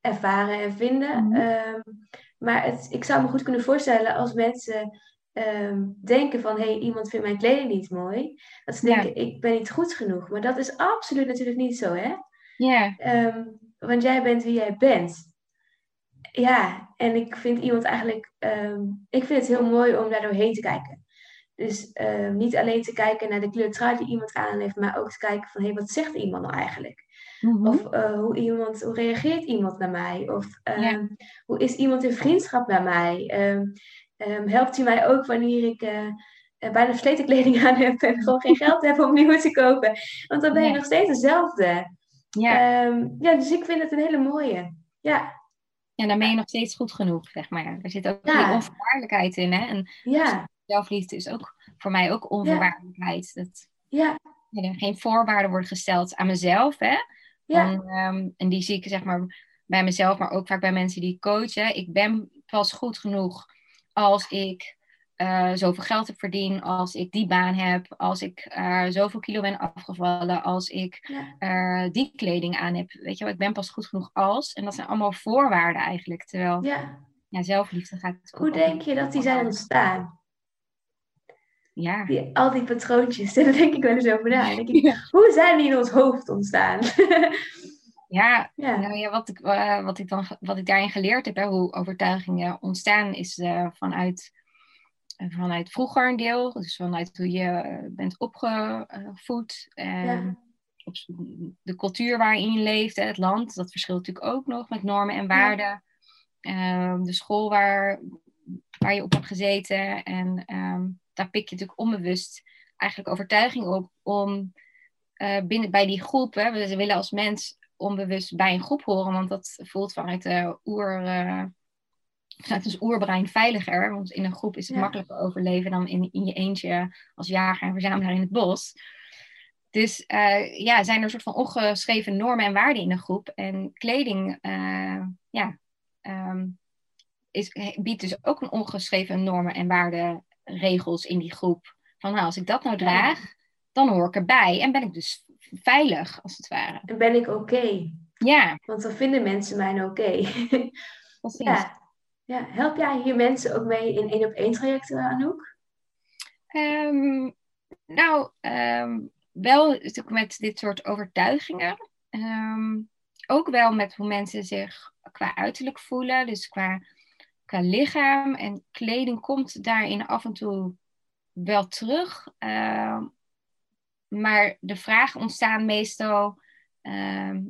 ervaren en vinden. Mm -hmm. um, maar het, ik zou me goed kunnen voorstellen als mensen um, denken van... hé, hey, iemand vindt mijn kleding niet mooi. Dat ze denken, ja. ik ben niet goed genoeg. Maar dat is absoluut natuurlijk niet zo, hè? Ja. Um, want jij bent wie jij bent. Ja, en ik vind iemand eigenlijk... Ik vind het heel mooi om daar doorheen te kijken. Dus niet alleen te kijken naar de kleur trui die iemand aan heeft... maar ook te kijken van, hé, hey, wat zegt iemand nou eigenlijk? Mm-hmm. Of uh, hoe, iemand, hoe reageert iemand naar mij? Of ja. hoe is iemand in vriendschap naar mij? Um, um, helpt hij mij ook wanneer ik uh, bijna versleten kleding aan heb en gewoon geen geld heb om nieuwe te kopen. Want dan ben je nog steeds dezelfde. Ja. Ehm, ja, dus ik vind het een hele mooie. Ja. Ja, dan ben je nog steeds goed genoeg, zeg maar. Er zit ook ja. die onvoorwaardelijkheid in, hè? En ja. zelfliefde is ook voor mij ook onvoorwaardelijkheid. Dat ja. er geen voorwaarden worden gesteld aan mezelf, hè? Ja. Ehm, en die zie ik, zeg maar, bij mezelf, maar ook vaak bij mensen die coachen. Ik ben pas goed genoeg als ik uh, zoveel geld heb verdiend, als ik die baan heb, als ik uh, zoveel kilo ben afgevallen, als ik uh, die kleding aan heb. Weet je wel, ik ben pas goed genoeg als. En dat zijn allemaal voorwaarden eigenlijk. Terwijl ja. Ja, zelfliefde gaat. Hoe denk je dat die zijn ontstaan? Ja. Die, al die patroontjes, daar denk ik wel eens over na. Denk ik, Hoe zijn die in ons hoofd ontstaan? Ja, Nou ja wat, ik, wat, ik dan, wat ik daarin geleerd heb, hè, hoe overtuigingen ontstaan, is vanuit vanuit vroeger een deel, dus vanuit hoe je eh, bent opgevoed. Op de cultuur waarin je leeft, het land, dat verschilt natuurlijk ook nog met normen en waarden. Ehm, de school waar, waar je op hebt gezeten. En ehm, daar pik je natuurlijk onbewust eigenlijk overtuiging op om uh, binnen bij die groep, hè, we willen als mens onbewust bij een groep horen, want dat voelt vanuit de oer, uh, het dus oerbrein veiliger. Want in een groep is het makkelijker overleven dan in, in je eentje als jager en verzamelaar in het bos. Dus uh, ja, zijn er een soort van ongeschreven normen en waarden in een groep. En kleding uh, ja, um, is, biedt dus ook een ongeschreven normen en waarden regels in die groep. Van nou, als ik dat nou draag, dan hoor ik erbij. En ben ik dus veilig, als het ware. En ben ik oké. Ja. Want dan vinden mensen mij oké. Okay. Ja. Ja, help jij hier mensen ook mee in één op één trajecten, Anouk? Um, nou, um, wel natuurlijk met dit soort overtuigingen. Um, ook wel met hoe mensen zich qua uiterlijk voelen, dus qua, qua lichaam en kleding komt daarin af en toe wel terug. maar de vragen ontstaan meestal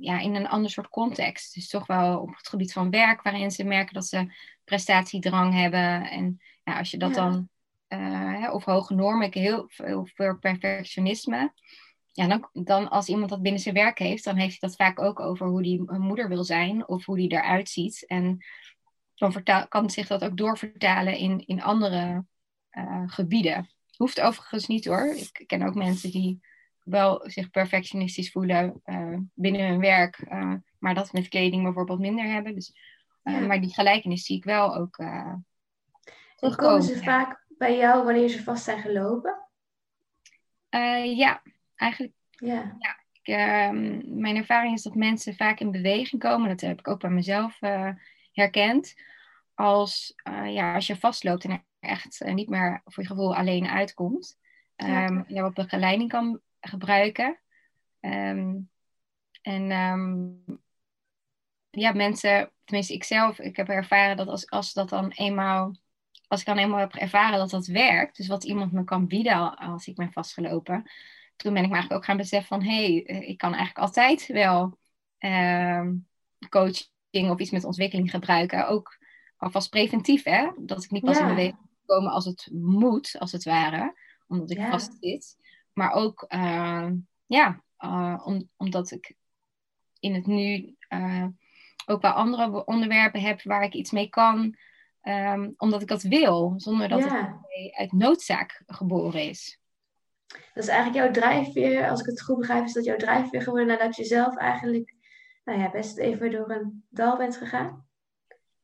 ja, in een ander soort context. Dus toch wel op het gebied van werk, waarin ze merken dat ze prestatiedrang hebben. En ja, als je dat dan, uh, of hoge normen, heel veel perfectionisme. Ja, dan, dan als iemand dat binnen zijn werk heeft, dan heeft hij dat vaak ook over hoe die moeder wil zijn of hoe die eruit ziet. En dan vertaal, kan zich dat ook doorvertalen in, in andere uh, gebieden. Hoeft overigens niet hoor. Ik ken ook mensen die wel zich perfectionistisch voelen uh, binnen hun werk, uh, maar dat met kleding bijvoorbeeld minder hebben. Dus maar die gelijkenis zie ik wel ook uh, komen ze vaak bij jou wanneer ze vast zijn gelopen? Ja, eigenlijk. Ja. ja ik, ehm, mijn ervaring is dat mensen vaak in beweging komen. Dat heb ik ook bij mezelf herkend. Als, ja, als je vastloopt en er echt niet meer voor je gevoel alleen uitkomt. Um, ja. wat begeleiding kan gebruiken. Um, en ja, mensen, tenminste ikzelf, ik heb ervaren dat als, als dat dan eenmaal, als ik dan eenmaal heb ervaren dat dat werkt, dus wat iemand me kan bieden als ik ben vastgelopen, toen ben ik me eigenlijk ook gaan beseffen van, hé, hey, eh, ik kan eigenlijk altijd wel coaching of iets met ontwikkeling gebruiken, ook alvast preventief, hè, dat ik niet pas in beweging komen als het moet, als het ware, omdat ik vast zit, maar ook, uh, ja, uh, om, omdat ik in het nu uh, ook wel andere onderwerpen heb waar ik iets mee kan. Um, omdat ik dat wil, zonder dat het uit noodzaak geboren is. Dat is eigenlijk jouw drijfveer, als ik het goed begrijp, is dat jouw drijfveer geworden nadat je zelf eigenlijk nou ja, best even door een dal bent gegaan?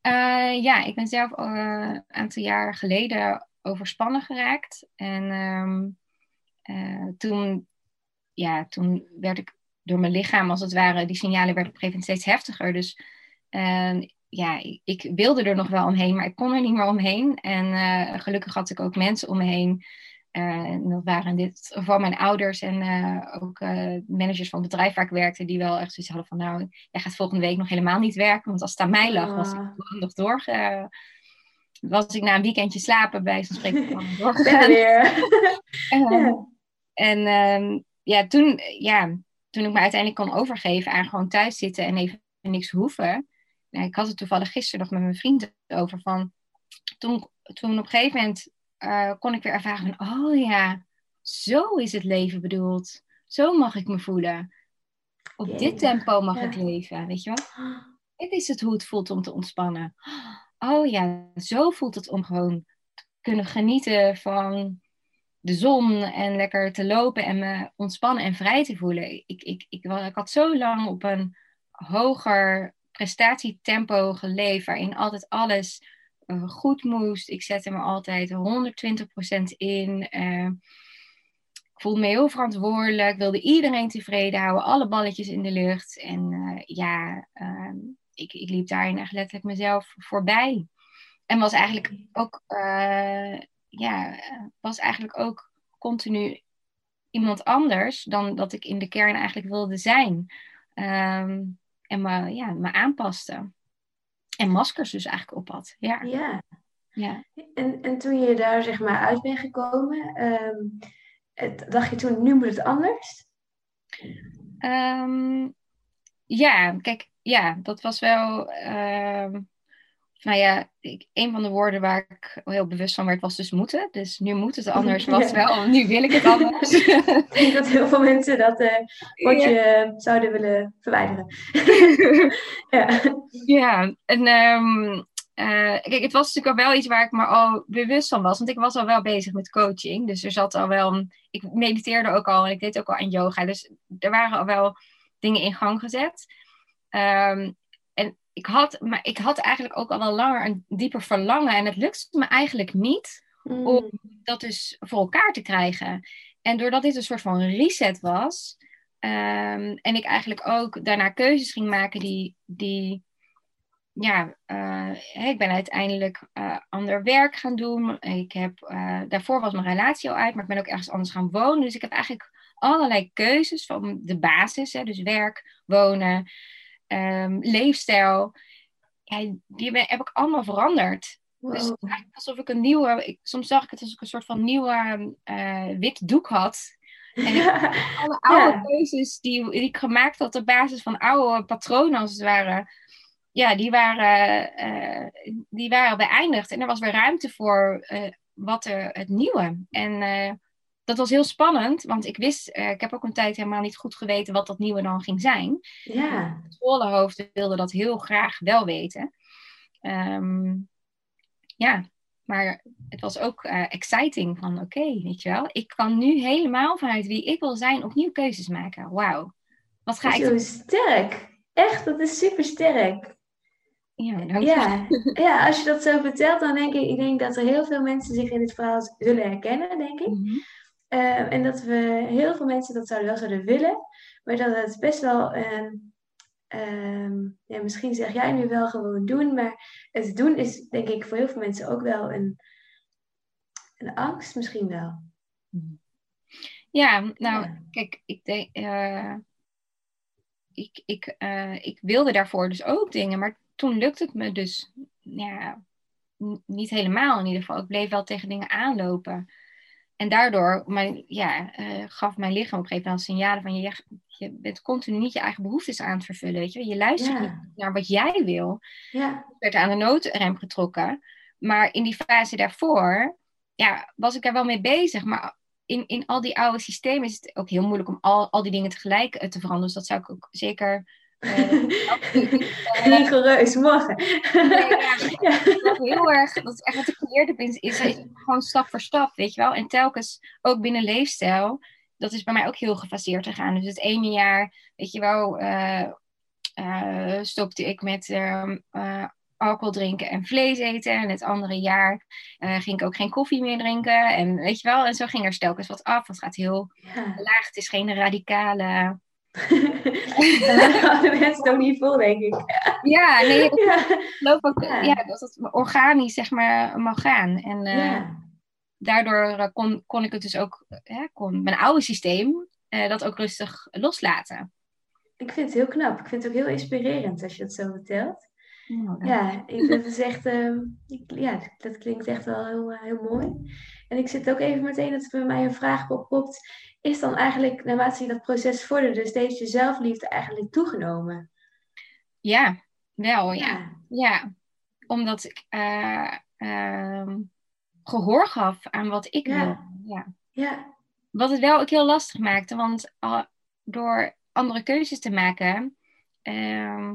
Uh, ja, ik ben zelf uh, een aantal jaar geleden overspannen geraakt. En um, uh, toen, ja, toen werd ik door mijn lichaam, als het ware, die signalen werden op een gegeven moment steeds heftiger. Dus ja, ik wilde er nog wel omheen, maar ik kon er niet meer omheen. En gelukkig had ik ook mensen om me heen. En dat waren dit geval mijn ouders en uh, ook managers van het bedrijf waar ik werkte, die wel echt zoiets hadden van, nou, jij gaat volgende week nog helemaal niet werken, want als het aan mij lag, was ik ah. nog door. was ik na een weekendje slapen bij zo'n spreken doorgegaan. ja. En um, ja, toen, ja, toen ik me uiteindelijk kon overgeven aan gewoon thuis zitten en even niks hoeven. Nou, ik had het toevallig gisteren nog met mijn vrienden over van toen, toen op een gegeven moment eh, kon ik weer ervaren van, oh ja, zo is het leven bedoeld. Zo mag ik me voelen. Op dit tempo mag ik leven, weet je wel? Dit is het hoe het voelt om te ontspannen. Oh ja, zo voelt het om gewoon te kunnen genieten van de zon en lekker te lopen en me ontspannen en vrij te voelen. Ik, ik, ik, ik had zo lang op een hoger prestatietempo geleefd, waarin altijd alles uh, goed moest. Ik zette me altijd 120% in. Uh, ik voelde me heel verantwoordelijk, wilde iedereen tevreden houden, alle balletjes in de lucht. En uh, ja, ehm, ik, ik liep daarin echt letterlijk mezelf voorbij. En was eigenlijk ook, ja, was eigenlijk ook continu iemand anders dan dat ik in de kern eigenlijk wilde zijn. Um, en me, ja, me aanpaste. En maskers dus eigenlijk op had. Ja. ja. ja. En, en toen je daar zeg maar uit bent gekomen, um, dacht je toen, nu moet het anders? Um, ja, kijk, ja, dat was wel. Um, nou ja, ik, een van de woorden waar ik heel bewust van werd was dus moeten. Dus nu moet het anders, was wel, nu wil ik het anders. ik denk dat heel veel mensen dat uh, ja. zouden willen verwijderen. ja. Ja, en um, uh, kijk, het was natuurlijk al wel iets waar ik me al bewust van was. Want ik was al wel bezig met coaching. Dus er zat al wel, ik mediteerde ook al en ik deed ook al aan yoga. Dus er waren al wel dingen in gang gezet. Um, ik had, maar ik had eigenlijk ook al wel langer een dieper verlangen. En het lukte me eigenlijk niet mm. om dat dus voor elkaar te krijgen. En doordat dit een soort van reset was. Um, en ik eigenlijk ook daarna keuzes ging maken die. die ja, uh, ik ben uiteindelijk uh, ander werk gaan doen. Ik heb, uh, daarvoor was mijn relatie al uit, maar ik ben ook ergens anders gaan wonen. Dus ik heb eigenlijk allerlei keuzes van de basis, hè, dus werk, wonen, um, leefstijl, ja, die heb ik allemaal veranderd. Dus eigenlijk alsof ik een nieuwe, ik, soms zag ik het als ik een soort van nieuwe wit doek had. En ik, alle oude keuzes die, die ik gemaakt had op basis van oude patronen als het ware, ja, die waren, uh, die waren beëindigd. En er was weer ruimte voor uh, wat er, het nieuwe. En dat was heel spannend, want ik wist, ik heb ook een tijd helemaal niet goed geweten wat dat nieuwe dan ging zijn. Ja. Het scholenhoofd wilde dat heel graag wel weten. Um, ja, maar het was ook exciting van oké, okay, weet je wel, ik kan nu helemaal vanuit wie ik wil zijn opnieuw keuzes maken. Wauw. Wat ga ik... Zo sterk. Echt, dat is super sterk. Ja, ja, ja, als je dat zo vertelt, dan denk ik, ik denk dat er heel veel mensen zich in dit verhaal zullen herkennen, denk ik. Mm -hmm. Uh, en dat we heel veel mensen dat zouden wel zouden willen, maar dat het best wel, uh, ja, misschien zeg jij nu wel gewoon doen, maar het doen is denk ik voor heel veel mensen ook wel een, een angst, misschien wel. Ja, nou, ja. kijk, ik denk, uh, ik, ik, uh, ik wilde daarvoor dus ook dingen, maar toen lukte het me dus, ja, niet helemaal in ieder geval. Ik bleef wel tegen dingen aanlopen. En daardoor mijn, ja, uh, gaf mijn lichaam op een gegeven moment signalen van je, je bent continu niet je eigen behoeftes aan het vervullen. Weet je? je luistert ja. niet naar wat jij wil. Ja. Ik werd aan de noodrem getrokken. Maar in die fase daarvoor ja, was ik er wel mee bezig. Maar in, in al die oude systemen is het ook heel moeilijk om al, al die dingen tegelijk te veranderen. Dus dat zou ik ook zeker Rigoureus, morgen. Nee, ja, Dat heel erg, dat is echt wat ik geleerd heb, is, is, gewoon stap voor stap, weet je wel. En telkens, ook binnen leefstijl, dat is bij mij ook heel gefaseerd gegaan. Dus het ene jaar, weet je wel, uh, uh, stopte ik met uh, alcohol drinken en vlees eten. En het andere jaar ging ik ook geen koffie meer drinken. En weet je wel, en zo ging er telkens wat af. Het gaat heel ja. laag. Het is geen radicale Daar houden mensen toch niet vol, denk ik. Ja, nee, ik geloof ook ja. ja. dat het organisch zeg maar mag gaan. En uh, ja. daardoor kon, kon ik het dus ook, ja, kon mijn oude systeem uh, dat ook rustig loslaten. Ik vind het heel knap. Ik vind het ook heel inspirerend als je het zo vertelt. Oh, ja, ik, dat is echt, uh, ik, ja, dat klinkt echt wel heel, heel mooi. En ik zit ook even meteen dat er bij mij een vraag oppopt is dan eigenlijk, naarmate je dat proces vorderde, steeds je zelfliefde eigenlijk toegenomen? Ja, wel, ja. Ja, ja. omdat ik, uh, uh, gehoor gaf aan wat ik Ja. wil. Ja. Ja, Wat het wel ook heel lastig maakte, want ah, door andere keuzes te maken, ehm,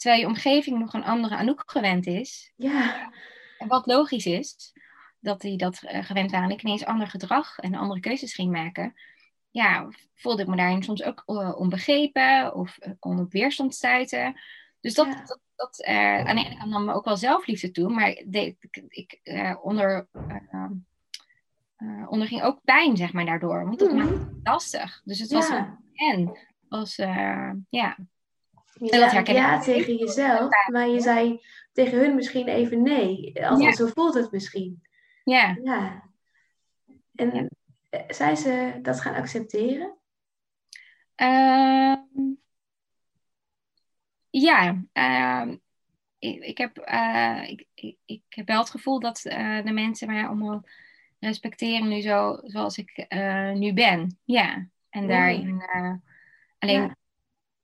terwijl je omgeving nog een andere Anouk gewend is, ja, en wat logisch is, dat die dat eh, gewend waren en ik ineens ander gedrag en andere keuzes ging maken, ja, voelde ik me daarin soms ook eh, onbegrepen of eh, kon op weerstand stuiten. Dus dat, Ja. dat, dat eh, aan de ene kant nam me ook wel zelfliefde toe, maar de- ik, ik eh, onder, eh, eh, onderging ook pijn, zeg maar, daardoor. Want dat Mhm. maakte het lastig. Dus het was een en. Was, eh, ja. Je En dat herken ja tegen jezelf, maar je zei tegen hun misschien even nee. Althans, Ja. zo voelt het misschien. ja. Ja. En Ja. eh, zijn ze dat gaan accepteren? Ehm, ja, ehm, ik, ik, heb, eh, ik, ik, ik heb wel het gevoel dat eh, de mensen mij allemaal respecteren nu zo zoals ik nu ben. Ja, en daarin alleen.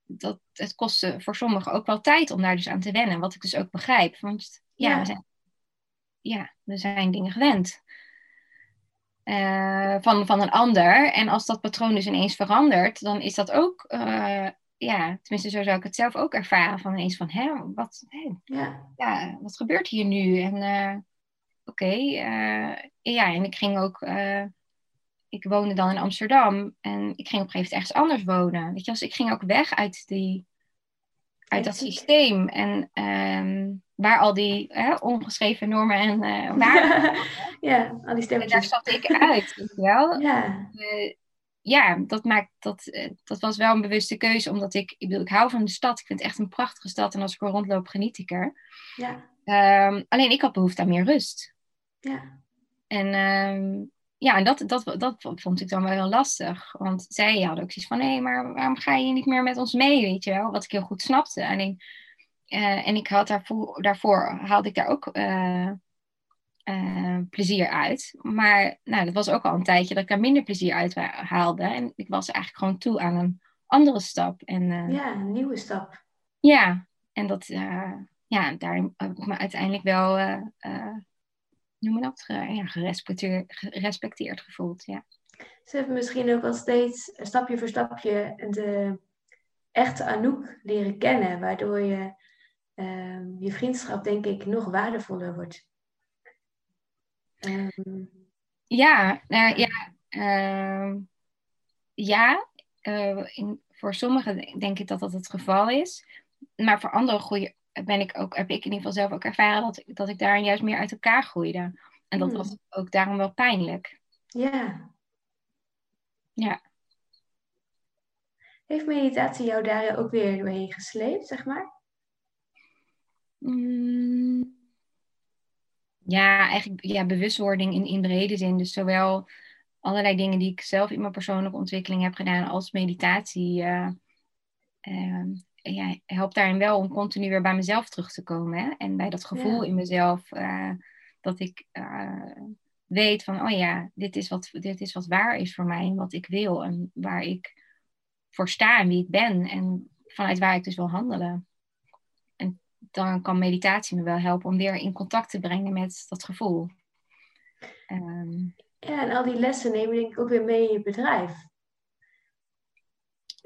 Dat het kostte voor sommigen ook wel tijd om daar dus aan te wennen, wat ik dus ook begrijp. Want ja, Ja. We, zijn, ja we zijn dingen gewend. eh, van, van een ander. En als dat patroon dus ineens verandert, dan is dat ook, eh, ja, tenminste zo zou ik het zelf ook ervaren, van ineens van, hè, wat, hè, Ja, ja, wat gebeurt hier nu? En eh, oké, ja, en ik ging ook, ik woonde dan in Amsterdam en ik ging op een gegeven moment ergens anders wonen. Weet je, dus ik ging ook weg uit, die, uit dat systeem en ehm, waar al die hè, ongeschreven normen en eh waarden, ja, al die daar stemmetjes. stapte ik uit, weet je wel. Ja, Eh, ja, dat maakt dat, eh, dat was wel een bewuste keuze, omdat ik, ik bedoel, ik hou van de stad. Ik vind het echt een prachtige stad en als ik er rondloop, geniet ik er. ja, Ehm, alleen ik had behoefte aan meer rust. ja. En ehm, ja, en dat, dat, dat vond ik dan wel heel lastig. Want zij hadden ook zoiets van, hé, maar waarom ga je niet meer met ons mee, weet je wel? Wat ik heel goed snapte. Alleen, eh, en ik had daarvoor, daarvoor haalde ik daar ook eh, eh, plezier uit. Maar nou, dat was ook al een tijdje dat ik daar minder plezier uit haalde. En ik was eigenlijk gewoon toe aan een andere stap. En Ja, een nieuwe stap. ja, en dat, ja, daar heb ik me uiteindelijk wel, noem je dat, ja, gerespecteerd, gerespecteerd gevoeld. Ja. Ze hebben misschien ook wel steeds eh, stapje voor stapje de echte Anouk leren kennen, waardoor je, ehm, je vriendschap denk ik nog waardevoller wordt. Ehm, Ja, nou, ja, ehm, ja eh, in, voor sommigen denk ik dat dat het geval is. Maar voor anderen groeien, ben ik ook, heb ik in ieder geval zelf ook ervaren dat, ik- dat ik daar juist meer uit elkaar groeide. En dat Hmm. was ook daarom wel pijnlijk. ja. Ja. Heeft meditatie jou daar ook weer doorheen gesleept, zeg maar? Mm, Ja, eigenlijk ja, bewustwording in, in brede zin. Dus zowel allerlei dingen die ik zelf in mijn persoonlijke ontwikkeling heb gedaan als meditatie. ehm, ja, helpt daarin wel om continu weer bij mezelf terug te komen. Hè? En bij dat gevoel Ja. in mezelf eh, dat ik eh, weet van, oh ja, dit is, wat, dit is wat waar is voor mij en wat ik wil. En waar ik voor sta en wie ik ben. En vanuit waar ik dus wil handelen dan kan meditatie me wel helpen om weer in contact te brengen met dat gevoel. Ehm, Ja, en al die lessen neem je denk ik ook weer mee in je bedrijf.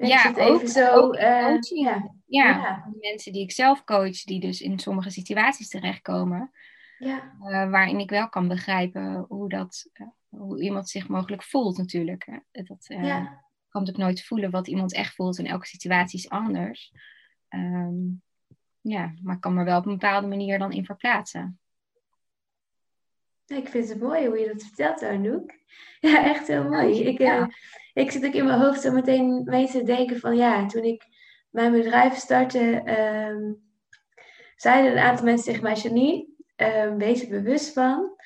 Ik Ja, zit ook- even zo, ook eh, ja, ja, mensen die ik zelf coach, die dus in sommige situaties terechtkomen, ja, eh, waarin ik wel kan begrijpen hoe, dat, eh, hoe iemand zich mogelijk voelt natuurlijk. Hè. Dat ja, kan natuurlijk nooit voelen wat iemand echt voelt en elke situatie is anders. Ehm, ja, maar ik kan me wel op een bepaalde manier dan in verplaatsen. Ik vind het mooi hoe je dat vertelt, Anouk. Ja, echt heel mooi. Ik, eh, ik zit ook in mijn hoofd zo meteen mee te denken van ja, toen ik mijn bedrijf startte, ehm, zeiden een aantal mensen tegen mij, Janine, ehm, wees er bewust van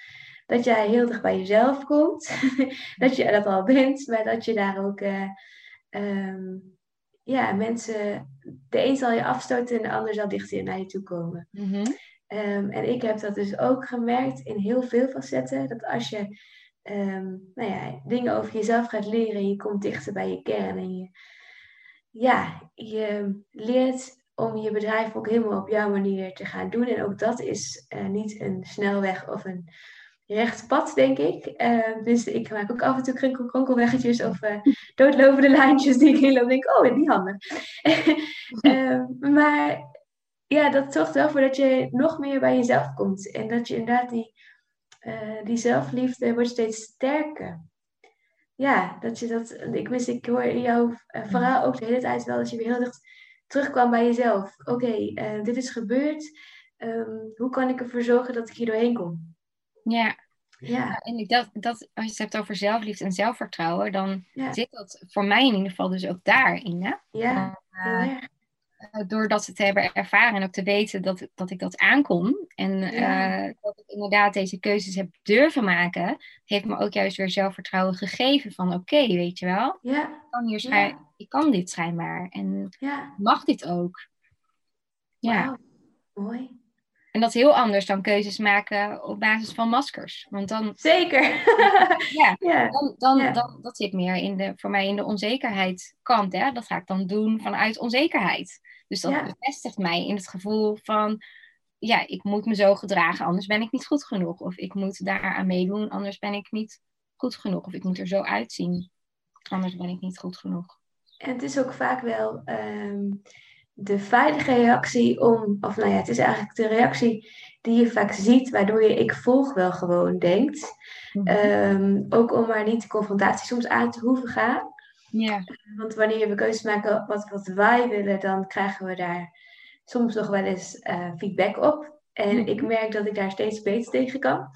dat jij heel dicht bij jezelf komt. dat je dat al bent, maar dat je daar ook, eh, ehm, ja, mensen, de een zal je afstoten en de ander zal dichter naar je toe komen. Mhm. Ehm, en ik heb dat dus ook gemerkt in heel veel facetten. Dat als je ehm, nou ja, dingen over jezelf gaat leren en je komt dichter bij je kern. En je, ja, je leert om je bedrijf ook helemaal op jouw manier te gaan doen. En ook dat is eh, niet een snelweg of een recht pad, denk ik. Uh, dus ik maak ook af en toe krinkel kronkelweggetjes of uh, doodlopende lijntjes die ik heel denk, oh, die handen. maar ja, dat zorgt wel voor dat je nog meer bij jezelf komt. En dat je inderdaad die, die zelfliefde wordt steeds sterker. Ja, dat je dat, ik mis, ik hoor in jouw verhaal ook de hele tijd wel dat je weer heel dicht terugkwam bij jezelf. Oké, dit is gebeurd. Um, hoe kan ik ervoor zorgen dat ik hier doorheen kom? Ja. Ja. En ik dat, dat, als je het hebt over zelfliefde en zelfvertrouwen, dan zit dat voor mij in ieder geval dus ook daarin. Hè? Ja. Uh, door dat te hebben ervaren en ook te weten dat, dat ik dat aankom. En uh, dat ik inderdaad deze keuzes heb durven maken, heeft me ook juist weer zelfvertrouwen gegeven van oké, weet je wel. Ja. Ik, kan hier schijn, ik kan dit schijnbaar en mag dit ook. Ja. Mooi. En dat is heel anders dan keuzes maken op basis van maskers. Want dan. Zeker. ja, ja, dan, dan, dan, dat zit meer in de, voor mij in de onzekerheid kant. Hè? Dat ga ik dan doen vanuit onzekerheid. Dus dat bevestigt mij in het gevoel van. Ja, ik moet me zo gedragen, anders ben ik niet goed genoeg. Of ik moet daar aan meedoen, anders ben ik niet goed genoeg. Of ik moet er zo uitzien, anders ben ik niet goed genoeg. En het is ook vaak wel. Ehm, de veilige reactie om, of nou ja, het is eigenlijk de reactie die je vaak ziet, waardoor je ik volg wel gewoon denkt. Mhm. Ehm, ook om maar niet de confrontatie soms aan te hoeven gaan. Ja. Want wanneer we keuzes maken wat, wat wij willen, dan krijgen we daar soms nog wel eens uh, feedback op. En mhm. ik merk dat ik daar steeds beter tegen kan.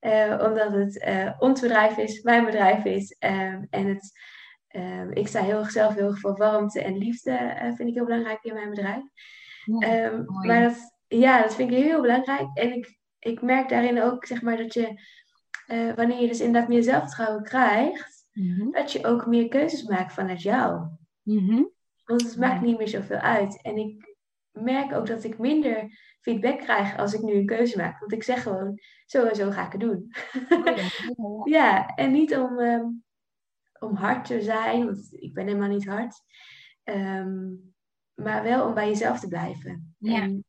Uh, omdat het uh, ons bedrijf is, mijn bedrijf is. Ehm, en het Ehm, ik sta heel erg zelf heel erg voor warmte en liefde, uh, vind ik heel belangrijk in mijn bedrijf. Ehm, maar dat, ja, dat vind ik heel belangrijk. En ik, ik merk daarin ook, zeg maar, dat je, uh, wanneer je dus inderdaad meer zelfvertrouwen krijgt, mhm. dat je ook meer keuzes maakt vanuit jou. Mhm. Want het maakt niet meer zoveel uit. En ik merk ook dat ik minder feedback krijg als ik nu een keuze maak. Want ik zeg gewoon, zo en zo ga ik het doen. Oh ja, en niet om... Ehm, om hard te zijn, want ik ben helemaal niet hard. Ehm, maar wel om bij jezelf te blijven. Ja. En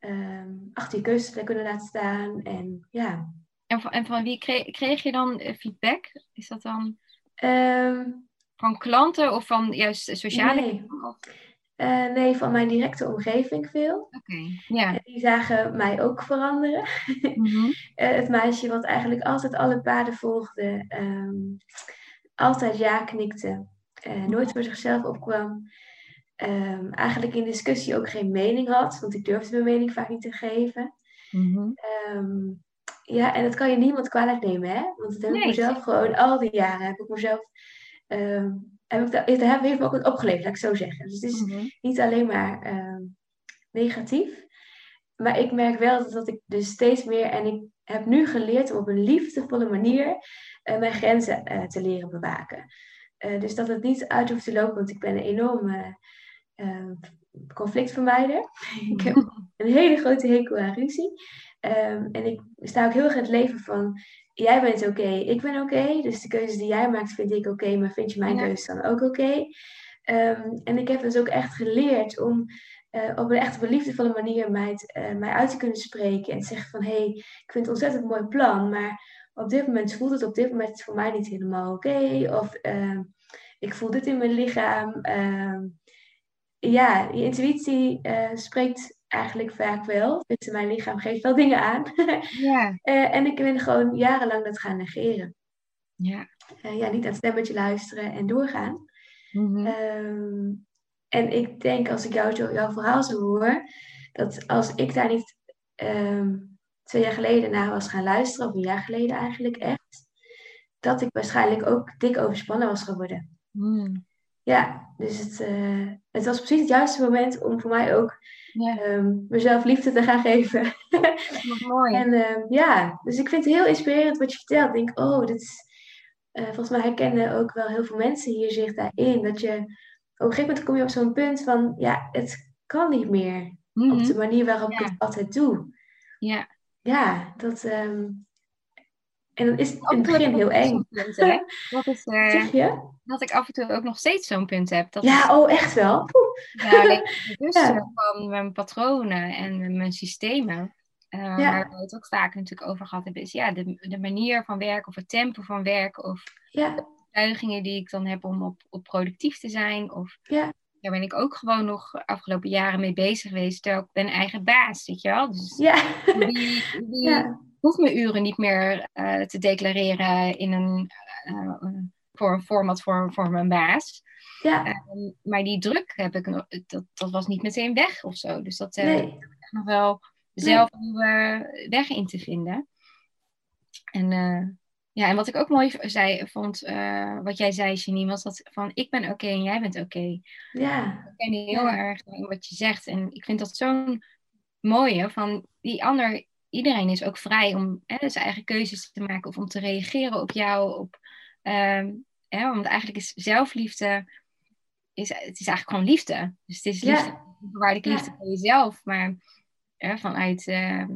um, achter je keuzes te kunnen laten staan. En ja. En van, en van wie kreeg, kreeg je dan eh, feedback? Is dat dan ehm, van klanten of van juist sociale? Nee. Uh, nee, van mijn directe omgeving veel. Oké, ja. En die zagen mij ook veranderen. Mm het meisje wat eigenlijk altijd alle paden volgde altijd ja knikte, uh, nooit voor zichzelf opkwam. Um, eigenlijk in discussie ook geen mening had, want ik durfde mijn mening vaak niet te geven. Mhm. Ehm, ja, en dat kan je niemand kwalijk nemen, hè? Want dat heb ik mezelf gewoon al die jaren, heb ik mezelf, um, heb ik dat, heeft me ook wat opgeleverd, laat ik zo zeggen. Dus het is mhm. niet alleen maar negatief. Maar ik merk wel dat ik dus steeds meer, en ik heb nu geleerd om op een liefdevolle manier uh, mijn grenzen uh, te leren bewaken. Uh, dus dat het niet uit hoeft te lopen, want ik ben een enorme conflictvermijder. ik heb een hele grote hekel aan ruzie. Um, en ik sta ook heel erg in het leven van, jij bent oké, okay, ik ben oké. Okay, dus de keuzes die jij maakt vind ik oké, okay, maar vind je mijn ja. keuze dan ook oké? Um, en ik heb dus ook echt geleerd om uh, op een echt liefdevolle manier mij, uh, mij uit te kunnen spreken. En te zeggen van, hé, hey, ik vind het ontzettend mooi plan, maar op dit moment voelt het op dit moment voor mij niet helemaal oké. Of uh, ik voel dit in mijn lichaam. Ehm, ja, je intuïtie spreekt eigenlijk vaak wel. Dus mijn lichaam geeft wel dingen aan. ja. en ik ben gewoon jarenlang dat gaan negeren. Ja. ja, niet aan het stemmetje luisteren en doorgaan. Mm -hmm. En ik denk, als ik jou, jouw verhaal zo hoor, dat als ik daar niet um, twee jaar geleden naar was gaan luisteren, of een jaar geleden eigenlijk echt, dat ik waarschijnlijk ook dik overspannen was geworden. Mm. Ja, dus het, uh, het was precies het juiste moment om voor mij ook ja. um, mezelf liefde te gaan geven. mooi. En um, ja, dus ik vind het heel inspirerend wat je vertelt. Ik denk, oh, dit is, uh, volgens mij herkennen ook wel heel veel mensen hier zich daarin. Dat je op een gegeven moment kom je op zo'n punt van, ja, het kan niet meer mm -hmm. op de manier waarop ja. ik het altijd doe. Ja. Ja, dat... Um... En dan is in het begin heel eng. Punt, hè? Dat is, uh, zeg je? Dat ik af en toe ook nog steeds zo'n punt heb. Dat ja, is, oh, echt wel? Ja, ik bewust ja. van mijn patronen en mijn systemen. Uh, Waar we het ook vaak natuurlijk over gehad hebben, is ja, de, de manier van werken of het tempo van werken of ja. de overtuigingen die ik dan heb om op, op productief te zijn. Of ja. Daar ben ik ook gewoon nog afgelopen jaren mee bezig geweest. Terwijl ik ben eigen baas, weet je wel. Dus ja. Ja. hoeft mijn uren niet meer eh, te declareren in een, eh, voor een format voor, voor mijn baas. ja. Ehm, maar die druk heb ik nog, dat, dat was niet meteen weg of zo. Dus dat eh, Nee. echt nog wel zelf een nieuwe weg in te vinden. En, ja, en wat ik ook mooi zei, vond, eh, wat jij zei, Janine, was dat van ik ben oké en jij bent oké. Ja. Ik ken heel Ja. erg in wat je zegt. En ik vind dat zo'n mooie van die ander. Iedereen is ook vrij om hè, zijn eigen keuzes te maken of om te reageren op jou. Op, ehm, hè, want eigenlijk is zelfliefde, is, het is eigenlijk gewoon liefde. Dus het is Ja. liefde, onvoorwaardelijke liefde Ja. voor jezelf. Maar hè, vanuit ehm,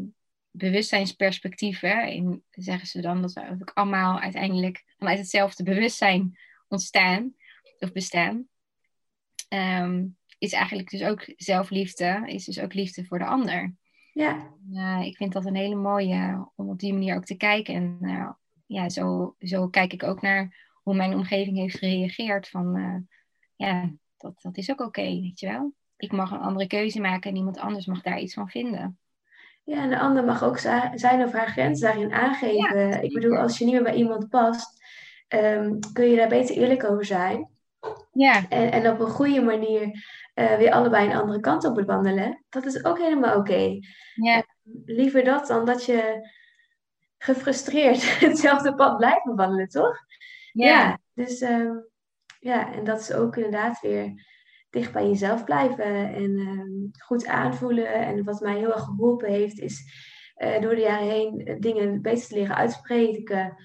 bewustzijnsperspectief hè, in, zeggen ze dan dat we ook allemaal uiteindelijk vanuit hetzelfde bewustzijn ontstaan of bestaan. Ehm, is eigenlijk dus ook zelfliefde, is dus ook liefde voor de ander. Ja. Eh, ik vind dat een hele mooie om op die manier ook te kijken. En eh, ja, zo, zo kijk ik ook naar hoe mijn omgeving heeft gereageerd. Van eh, ja, dat, dat is ook oké, weet je wel. Ik mag een andere keuze maken en iemand anders mag daar iets van vinden. Ja, en de ander mag ook zijn of haar grens daarin aangeven. ik bedoel, als je niet meer bij iemand past, ehm, kun je daar beter eerlijk over zijn. Ja, En, en op een goede manier eh, weer allebei een andere kant op bewandelen. Dat is ook helemaal oké. ja, Liever dat dan dat je gefrustreerd hetzelfde pad blijft bewandelen, toch? ja, dus ehm, ja, en dat is ook inderdaad weer dicht bij jezelf blijven en ehm, goed aanvoelen. En wat mij heel erg geholpen heeft, is eh, door de jaren heen eh, dingen beter te leren uitspreken.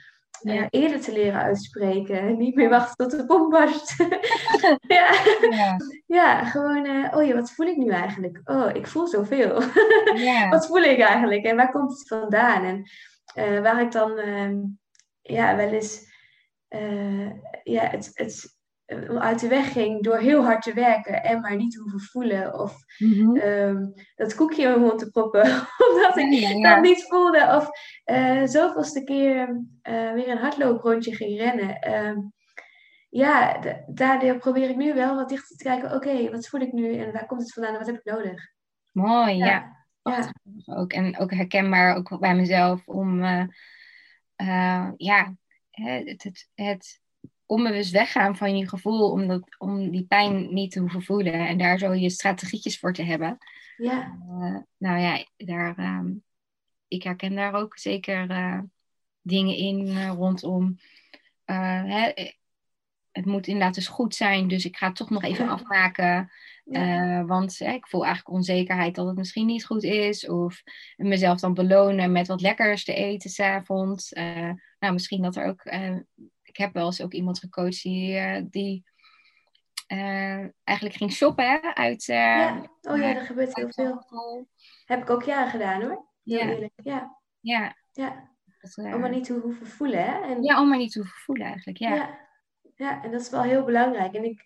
eh, Ja. eerder te leren uitspreken. Niet meer wachten tot de pomp barst. ja. ja, ja, gewoon, oh ja, wat voel ik nu eigenlijk? Oh, ik voel zoveel. ja, wat voel ik eigenlijk en waar komt het vandaan? En waar ik dan ehm, ja, wel eens ja, het, het uit de weg ging door heel hard te werken en maar niet te hoeven voelen. Of Mhm. ehm, dat koekje in mijn mond te proppen, omdat ik Ja, ja, dat niet voelde. Of eh zoveelste keer eh, weer een hardlooprondje ging rennen. Ehm, ja, daardoor probeer ik nu wel wat dichter te kijken. Oké, wat voel ik nu en waar komt het vandaan en wat heb ik nodig? Mooi, ja. ja. Ook. En ook herkenbaar ook bij mezelf om eh, eh, ja, het, het, het onbewust weggaan van je gevoel om, dat, om die pijn niet te hoeven voelen en daar zo je strategietjes voor te hebben. Ja, Eh, nou ja, daar, ehm, ik herken daar ook zeker eh, dingen in eh, rondom. hè, het moet inderdaad dus goed zijn, dus ik ga het toch nog even afmaken. ja. Want hè, ik voel eigenlijk onzekerheid dat het misschien niet goed is. Of mezelf dan belonen met wat lekkers te eten s'avonds. Nou, misschien dat er ook... Ik heb wel eens ook iemand gecoacht die, uh, die uh, eigenlijk ging shoppen hè, uit... uh, ja. Oh ja, dat gebeurt heel veel. Heb ik ook jaren gedaan hoor. Heel Ja. eerlijk. Ja, Ja. ja. Dat, uh, Om maar niet te hoeven voelen hè. En, ja, om maar niet te hoeven voelen eigenlijk, ja. ja. Ja, en dat is wel heel belangrijk. En ik,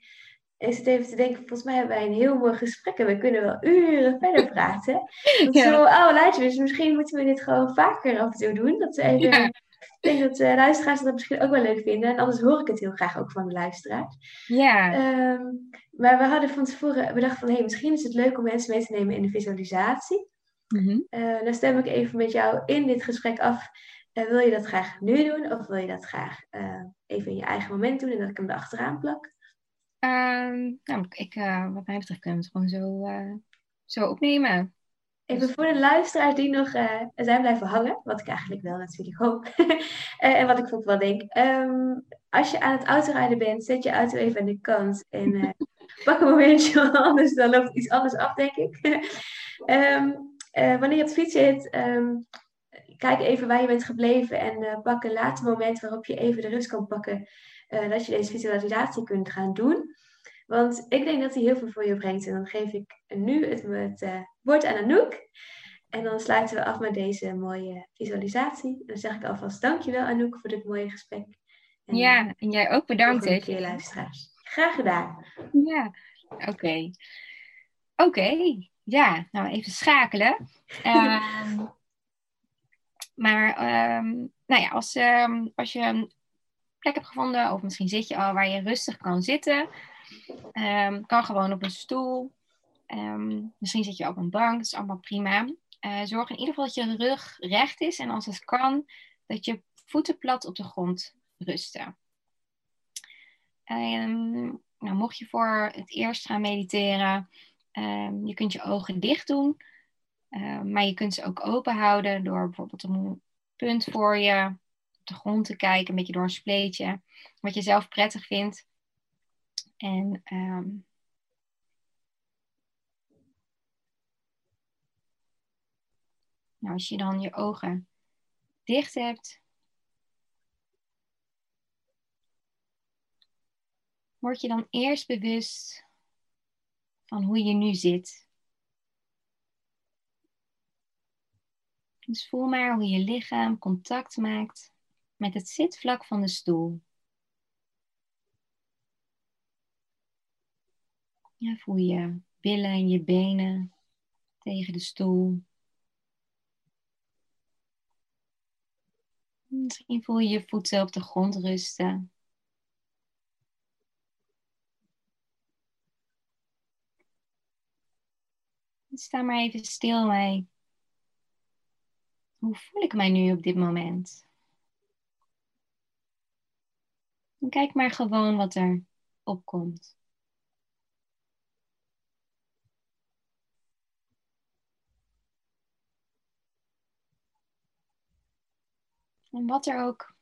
ik zit even te denken, volgens mij hebben wij een heel mooi gesprek en we kunnen wel uren verder praten. Ja. zo oude lijstje, dus misschien moeten we dit gewoon vaker af en toe doen. Dat we even, Ja. Ik denk dat de luisteraars dat misschien ook wel leuk vinden. En anders hoor ik het heel graag ook van de luisteraars. Ja, Ehm, maar we hadden van tevoren bedacht van, hé, hey, misschien is het leuk om mensen mee te nemen in de visualisatie. Mhm. Eh, dan stem ik even met jou in dit gesprek af. Eh, wil je dat graag nu doen of wil je dat graag eh, even in je eigen moment doen en dat ik hem erachteraan plak? Ehm, nou, ik, wat mij betreft kunnen we het gewoon zo, zo opnemen. Even voor de luisteraars die nog uh, zijn blijven hangen, wat ik eigenlijk wel natuurlijk hoop. en wat ik ook wel denk. Um, als je aan het autorijden bent, zet je auto even aan de kant en uh, pak een momentje, anders dan loopt iets anders af, denk ik. um, wanneer je op fiets zit, um, kijk even waar je bent gebleven en uh, pak een later moment waarop je even de rust kan pakken. Uh, dat je deze visualisatie kunt gaan doen. Want ik denk dat hij heel veel voor je brengt. En dan geef ik nu het, het uh, woord aan Anouk. En dan sluiten we af met deze mooie visualisatie. En dan zeg ik alvast dankjewel Anouk voor dit mooie gesprek. En, ja, en jij ook bedankt. Hè, keer luisteraars. Graag gedaan. Ja, oké. Okay. Oké, okay. ja, nou even schakelen. uh, Maar ehm, nou ja, als, ehm, als je een plek hebt gevonden, of misschien zit je al waar je rustig kan zitten, ehm, kan gewoon op een stoel. misschien zit je op een bank, dat is allemaal prima. Uh, zorg in ieder geval dat je rug recht is en als het kan, dat je voeten plat op de grond rusten. nou, mocht je voor het eerst gaan mediteren, je kunt je ogen dicht doen. Ehm, maar je kunt ze ook open houden door bijvoorbeeld een punt voor je op de grond te kijken, een beetje door een spleetje, wat je zelf prettig vindt. En ehm, nou, als je dan je ogen dicht hebt, word je dan eerst bewust van hoe je nu zit. Dus voel maar hoe je lichaam contact maakt met het zitvlak van de stoel. Ja, voel je billen en je benen tegen de stoel. Misschien voel je je voeten op de grond rusten. Sta maar even stil bij hoe voel ik mij nu op dit moment? En kijk maar gewoon wat er opkomt. En wat er ook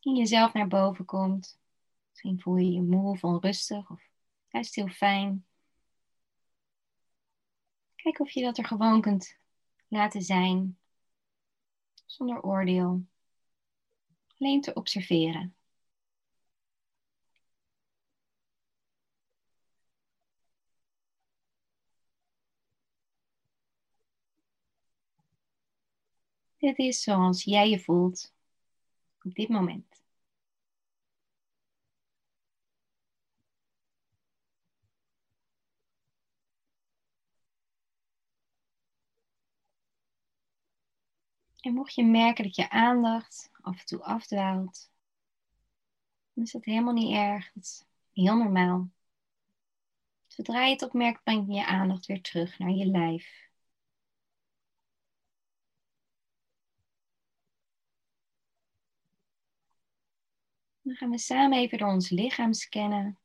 in jezelf naar boven komt. Misschien voel je je moe of onrustig of juist heel fijn. Kijk of je dat er gewoon kunt laten zijn zonder oordeel. Alleen te observeren. Dit is zoals jij je voelt op dit moment. En mocht je merken dat je aandacht af en toe afdwaalt, dan is dat helemaal niet erg. Dat is heel normaal. Zodra je het opmerkt, breng je je aandacht weer terug naar je lijf. Dan gaan we samen even door ons lichaam scannen.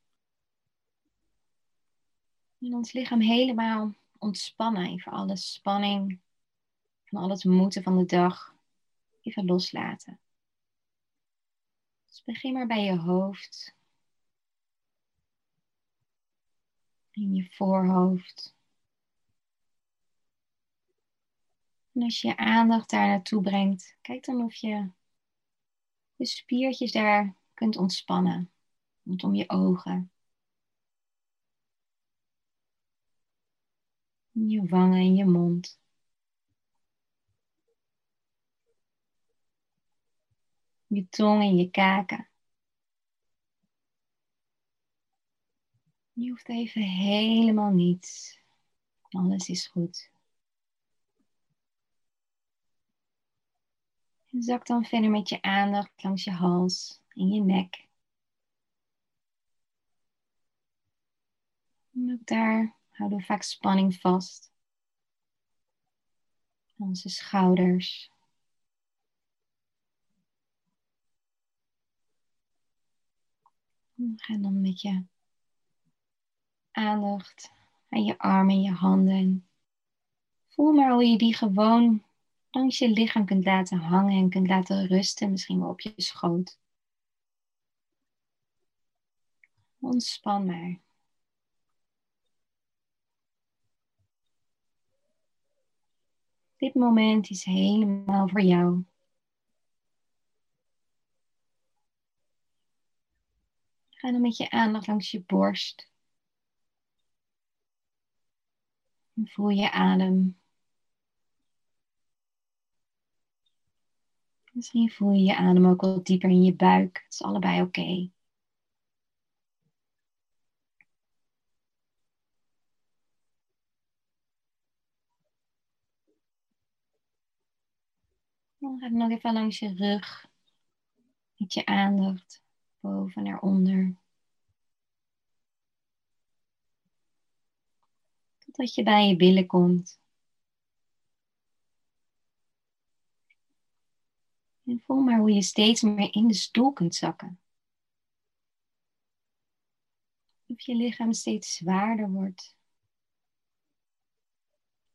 En ons lichaam helemaal ontspannen. Even alle spanning van al het moeten van de dag even loslaten. Dus begin maar bij je hoofd. In je voorhoofd. En als je je aandacht daar naartoe brengt, kijk dan of je de spiertjes daar kunt ontspannen. Rondom je ogen. Je wangen en je mond. je tong en je kaken. Je hoeft even helemaal niets. Alles is goed. Zak dan verder met je aandacht langs je hals en je nek. En ook daar houden we vaak spanning vast. Onze schouders. Ga dan met je aandacht aan je armen en je handen. Voel maar hoe je die gewoon langs je lichaam kunt laten hangen en kunt laten rusten, misschien wel op je schoot. Ontspan maar. Dit moment is helemaal voor jou. Ga dan met je aandacht langs je borst. En voel je adem. Misschien voel je je adem ook wat dieper in je buik. Het is allebei oké. Gaat nog even langs je rug. Met je aandacht boven naar onder. Totdat je bij je billen komt. En voel maar hoe je steeds meer in de stoel kunt zakken. Of je lichaam steeds zwaarder wordt.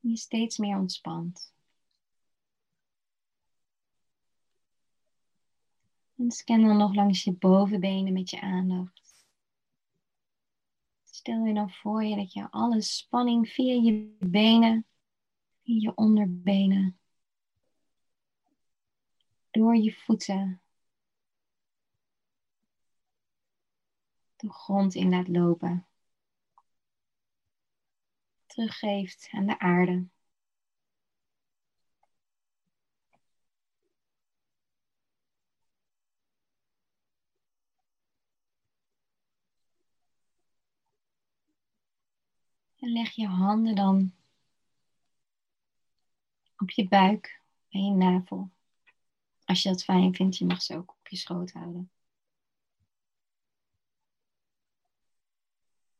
En je steeds meer ontspant. En scan dan nog langs je bovenbenen met je aandacht. Stel je dan voor je dat je alle spanning via je benen, via je onderbenen, door je voeten de grond in laat lopen. Teruggeeft aan de aarde. En leg je handen dan op je buik en je navel. Als je dat fijn vindt, je mag ze ook op je schoot houden.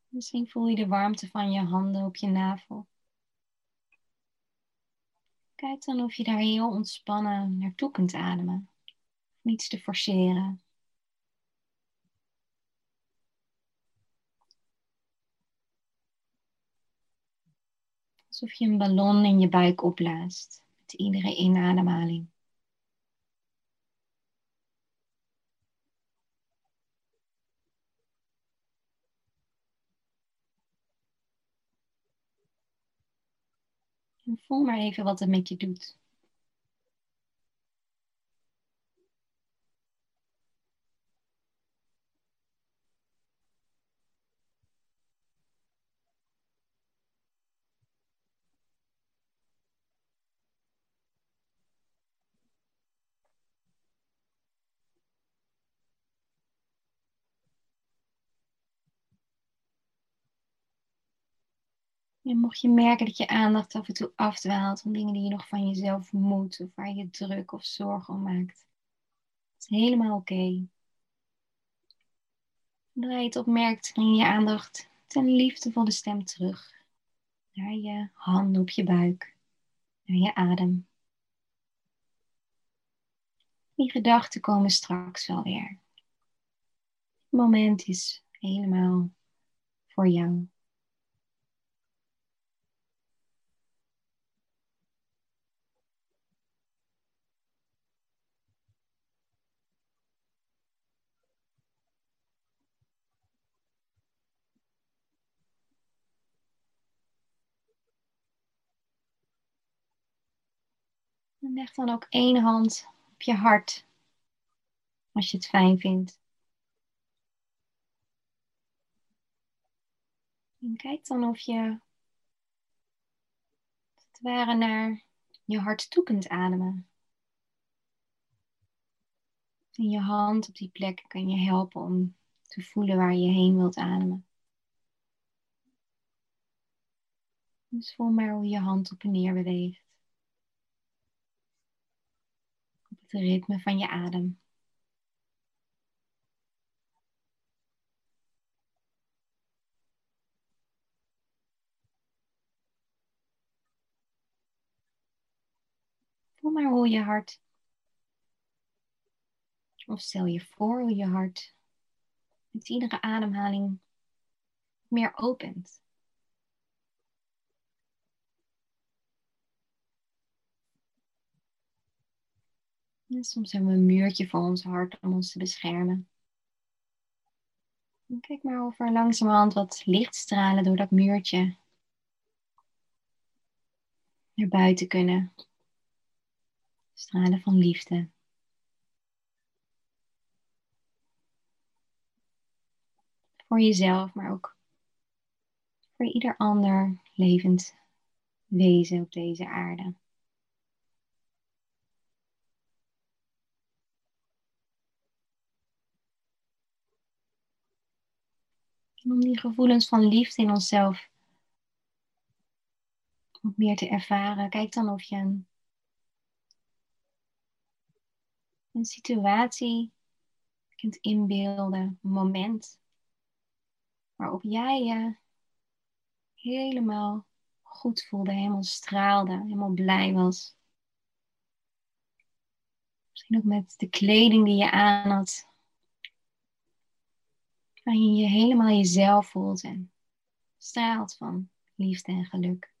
Misschien voel je de warmte van je handen op je navel. Kijk dan of je daar heel ontspannen naartoe kunt ademen. Niets te forceren. Alsof je een ballon in je buik opblaast met iedere inademhaling. En voel maar even wat het met je doet. En mocht je merken dat je aandacht af en toe afdwaalt van dingen die je nog van jezelf moet of waar je druk of zorgen om maakt. Dat is helemaal oké. Okay. Zodra je het opmerkt, breng je aandacht ten liefdevolle stem terug. Naar je handen op je buik. Naar je adem. Die gedachten komen straks wel weer. Het moment is helemaal voor jou. Leg dan ook één hand op je hart, als je het fijn vindt. En kijk dan of je, het ware, naar je hart toe kunt ademen. En je hand op die plek kan je helpen om te voelen waar je heen wilt ademen. Dus voel maar hoe je hand op en neer beweegt. Het ritme van je adem. Voel maar hoe je hart, of stel je voor hoe je hart met iedere ademhaling meer opent. Soms hebben we een muurtje voor ons hart om ons te beschermen. En kijk maar of er langzamerhand wat lichtstralen door dat muurtje naar buiten kunnen. Stralen van liefde. Voor jezelf, maar ook voor ieder ander levend wezen op deze aarde. Om die gevoelens van liefde in onszelf wat meer te ervaren. Kijk dan of je een een situatie kunt inbeelden, een moment waarop jij je helemaal goed voelde, helemaal straalde, helemaal blij was. Misschien ook met de kleding die je aan had, waarin je helemaal jezelf voelt en straalt van liefde en geluk.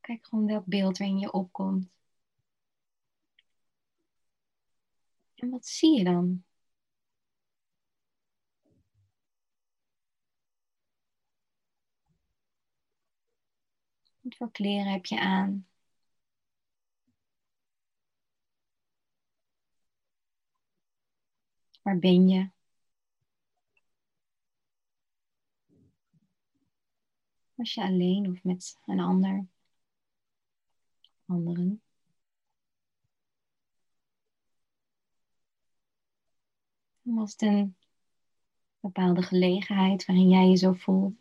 Kijk gewoon welk beeld er in je opkomt. En wat zie je dan? Wat voor kleren heb je aan? Waar ben je? Was je alleen of met een ander? Anderen? Was het een bepaalde gelegenheid waarin jij je zo voelt?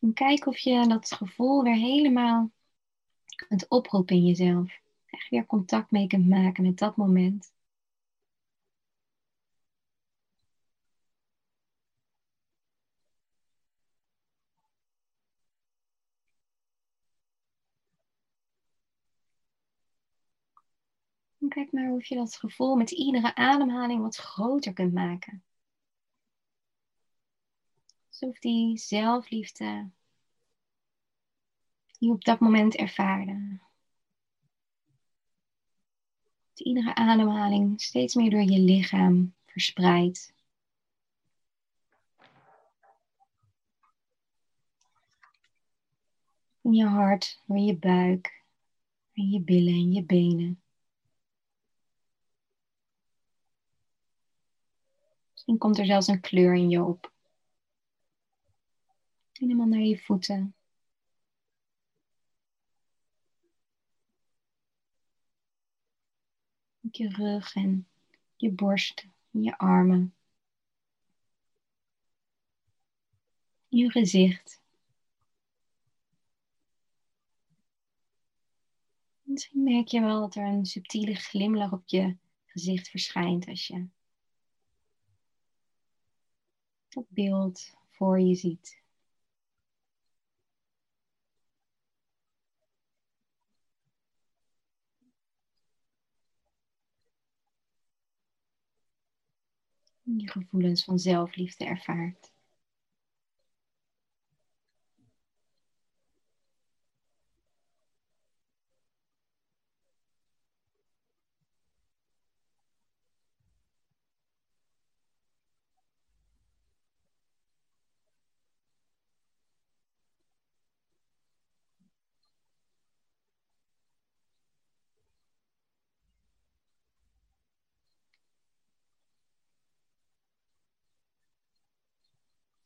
En kijk of je dat gevoel weer helemaal kunt oproepen in jezelf. Echt weer contact mee kunt maken met dat moment. En kijk maar of je dat gevoel met iedere ademhaling wat groter kunt maken. Alsof die zelfliefde die je op dat moment ervaarde. Iedere ademhaling steeds meer door je lichaam verspreidt. In je hart, door je buik, in je billen en je benen. Misschien komt er zelfs een kleur in je op. Helemaal naar je voeten. Je rug en je borst je armen. Je gezicht. Misschien merk je wel dat er een subtiele glimlach op je gezicht verschijnt als je dat beeld voor je ziet. Je gevoelens van zelfliefde ervaart.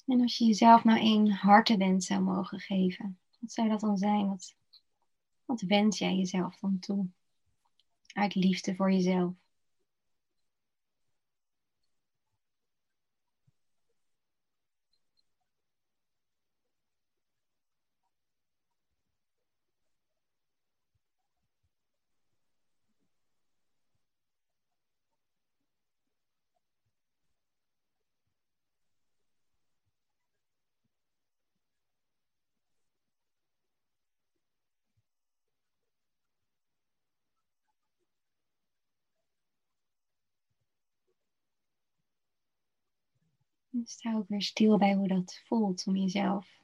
En als je jezelf nou één hartewens zou mogen geven, wat zou dat dan zijn? Wat, wat wens jij jezelf dan toe? Uit liefde voor jezelf. En sta ook weer stil bij hoe dat voelt om jezelf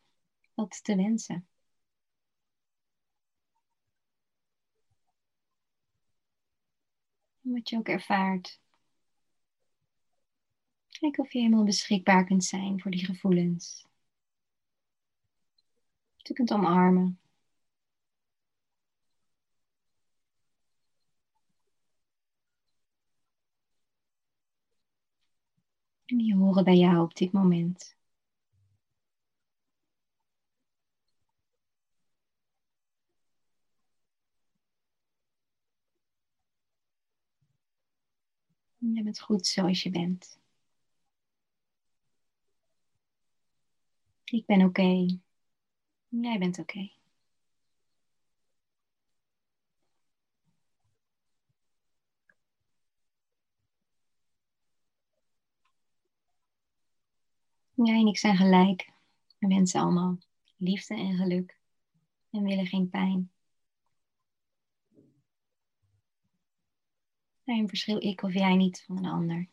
dat te wensen. wat je ook ervaart. Kijk of je helemaal beschikbaar kunt zijn voor die gevoelens. Je kunt omarmen. En die horen bij jou op dit moment. Je bent goed zoals je bent. Ik ben oké. Jij bent oké. Jij en ik zijn gelijk. We wensen allemaal liefde en geluk en willen geen pijn. Daarin verschil ik of jij niet van een ander.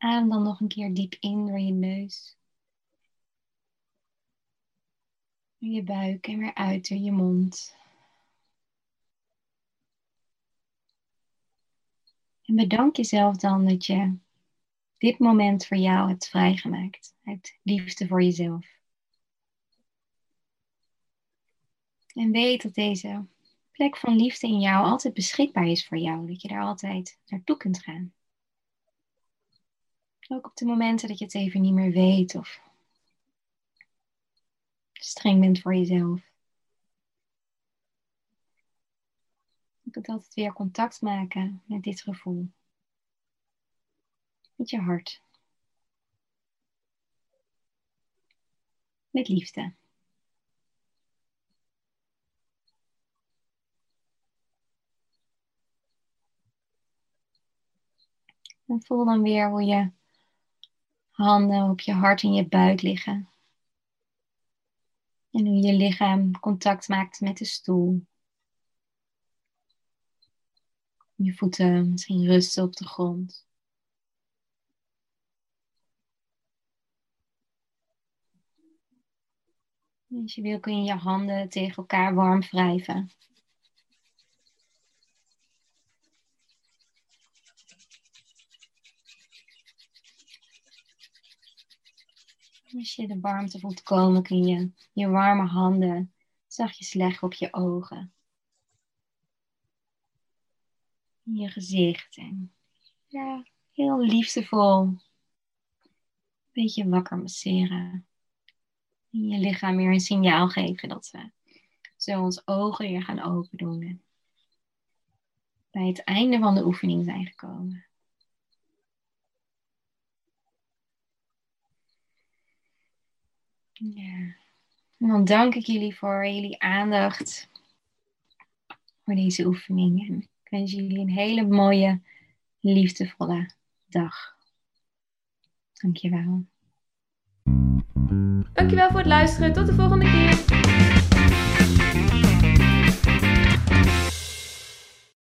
Adem dan nog een keer diep in door je neus. Door je buik en weer uit door je mond. En bedank jezelf dan dat je dit moment voor jou hebt vrijgemaakt. Uit liefde voor jezelf. En weet dat deze plek van liefde in jou altijd beschikbaar is voor jou. Dat je daar altijd naartoe kunt gaan. Ook op de momenten dat je het even niet meer weet of streng bent voor jezelf. Je kunt altijd weer contact maken met dit gevoel. Met je hart. Met liefde. En voel dan weer hoe je handen op je hart en je buik liggen. En hoe je lichaam contact maakt met de stoel. Je voeten misschien rusten op de grond. Als je wil kun je je handen tegen elkaar warm wrijven. Als je de warmte voelt komen, kun je je warme handen zachtjes leggen op je ogen. In je gezicht. En ja, heel liefdevol. Een beetje wakker masseren. In je lichaam weer een signaal geven dat we zo ons ogen weer gaan open doen. bij het einde van de oefening zijn gekomen. Ja. En dan dank ik jullie voor jullie aandacht voor deze oefening. En ik wens jullie een hele mooie, liefdevolle dag. Dankjewel. Dankjewel voor het luisteren. Tot de volgende keer.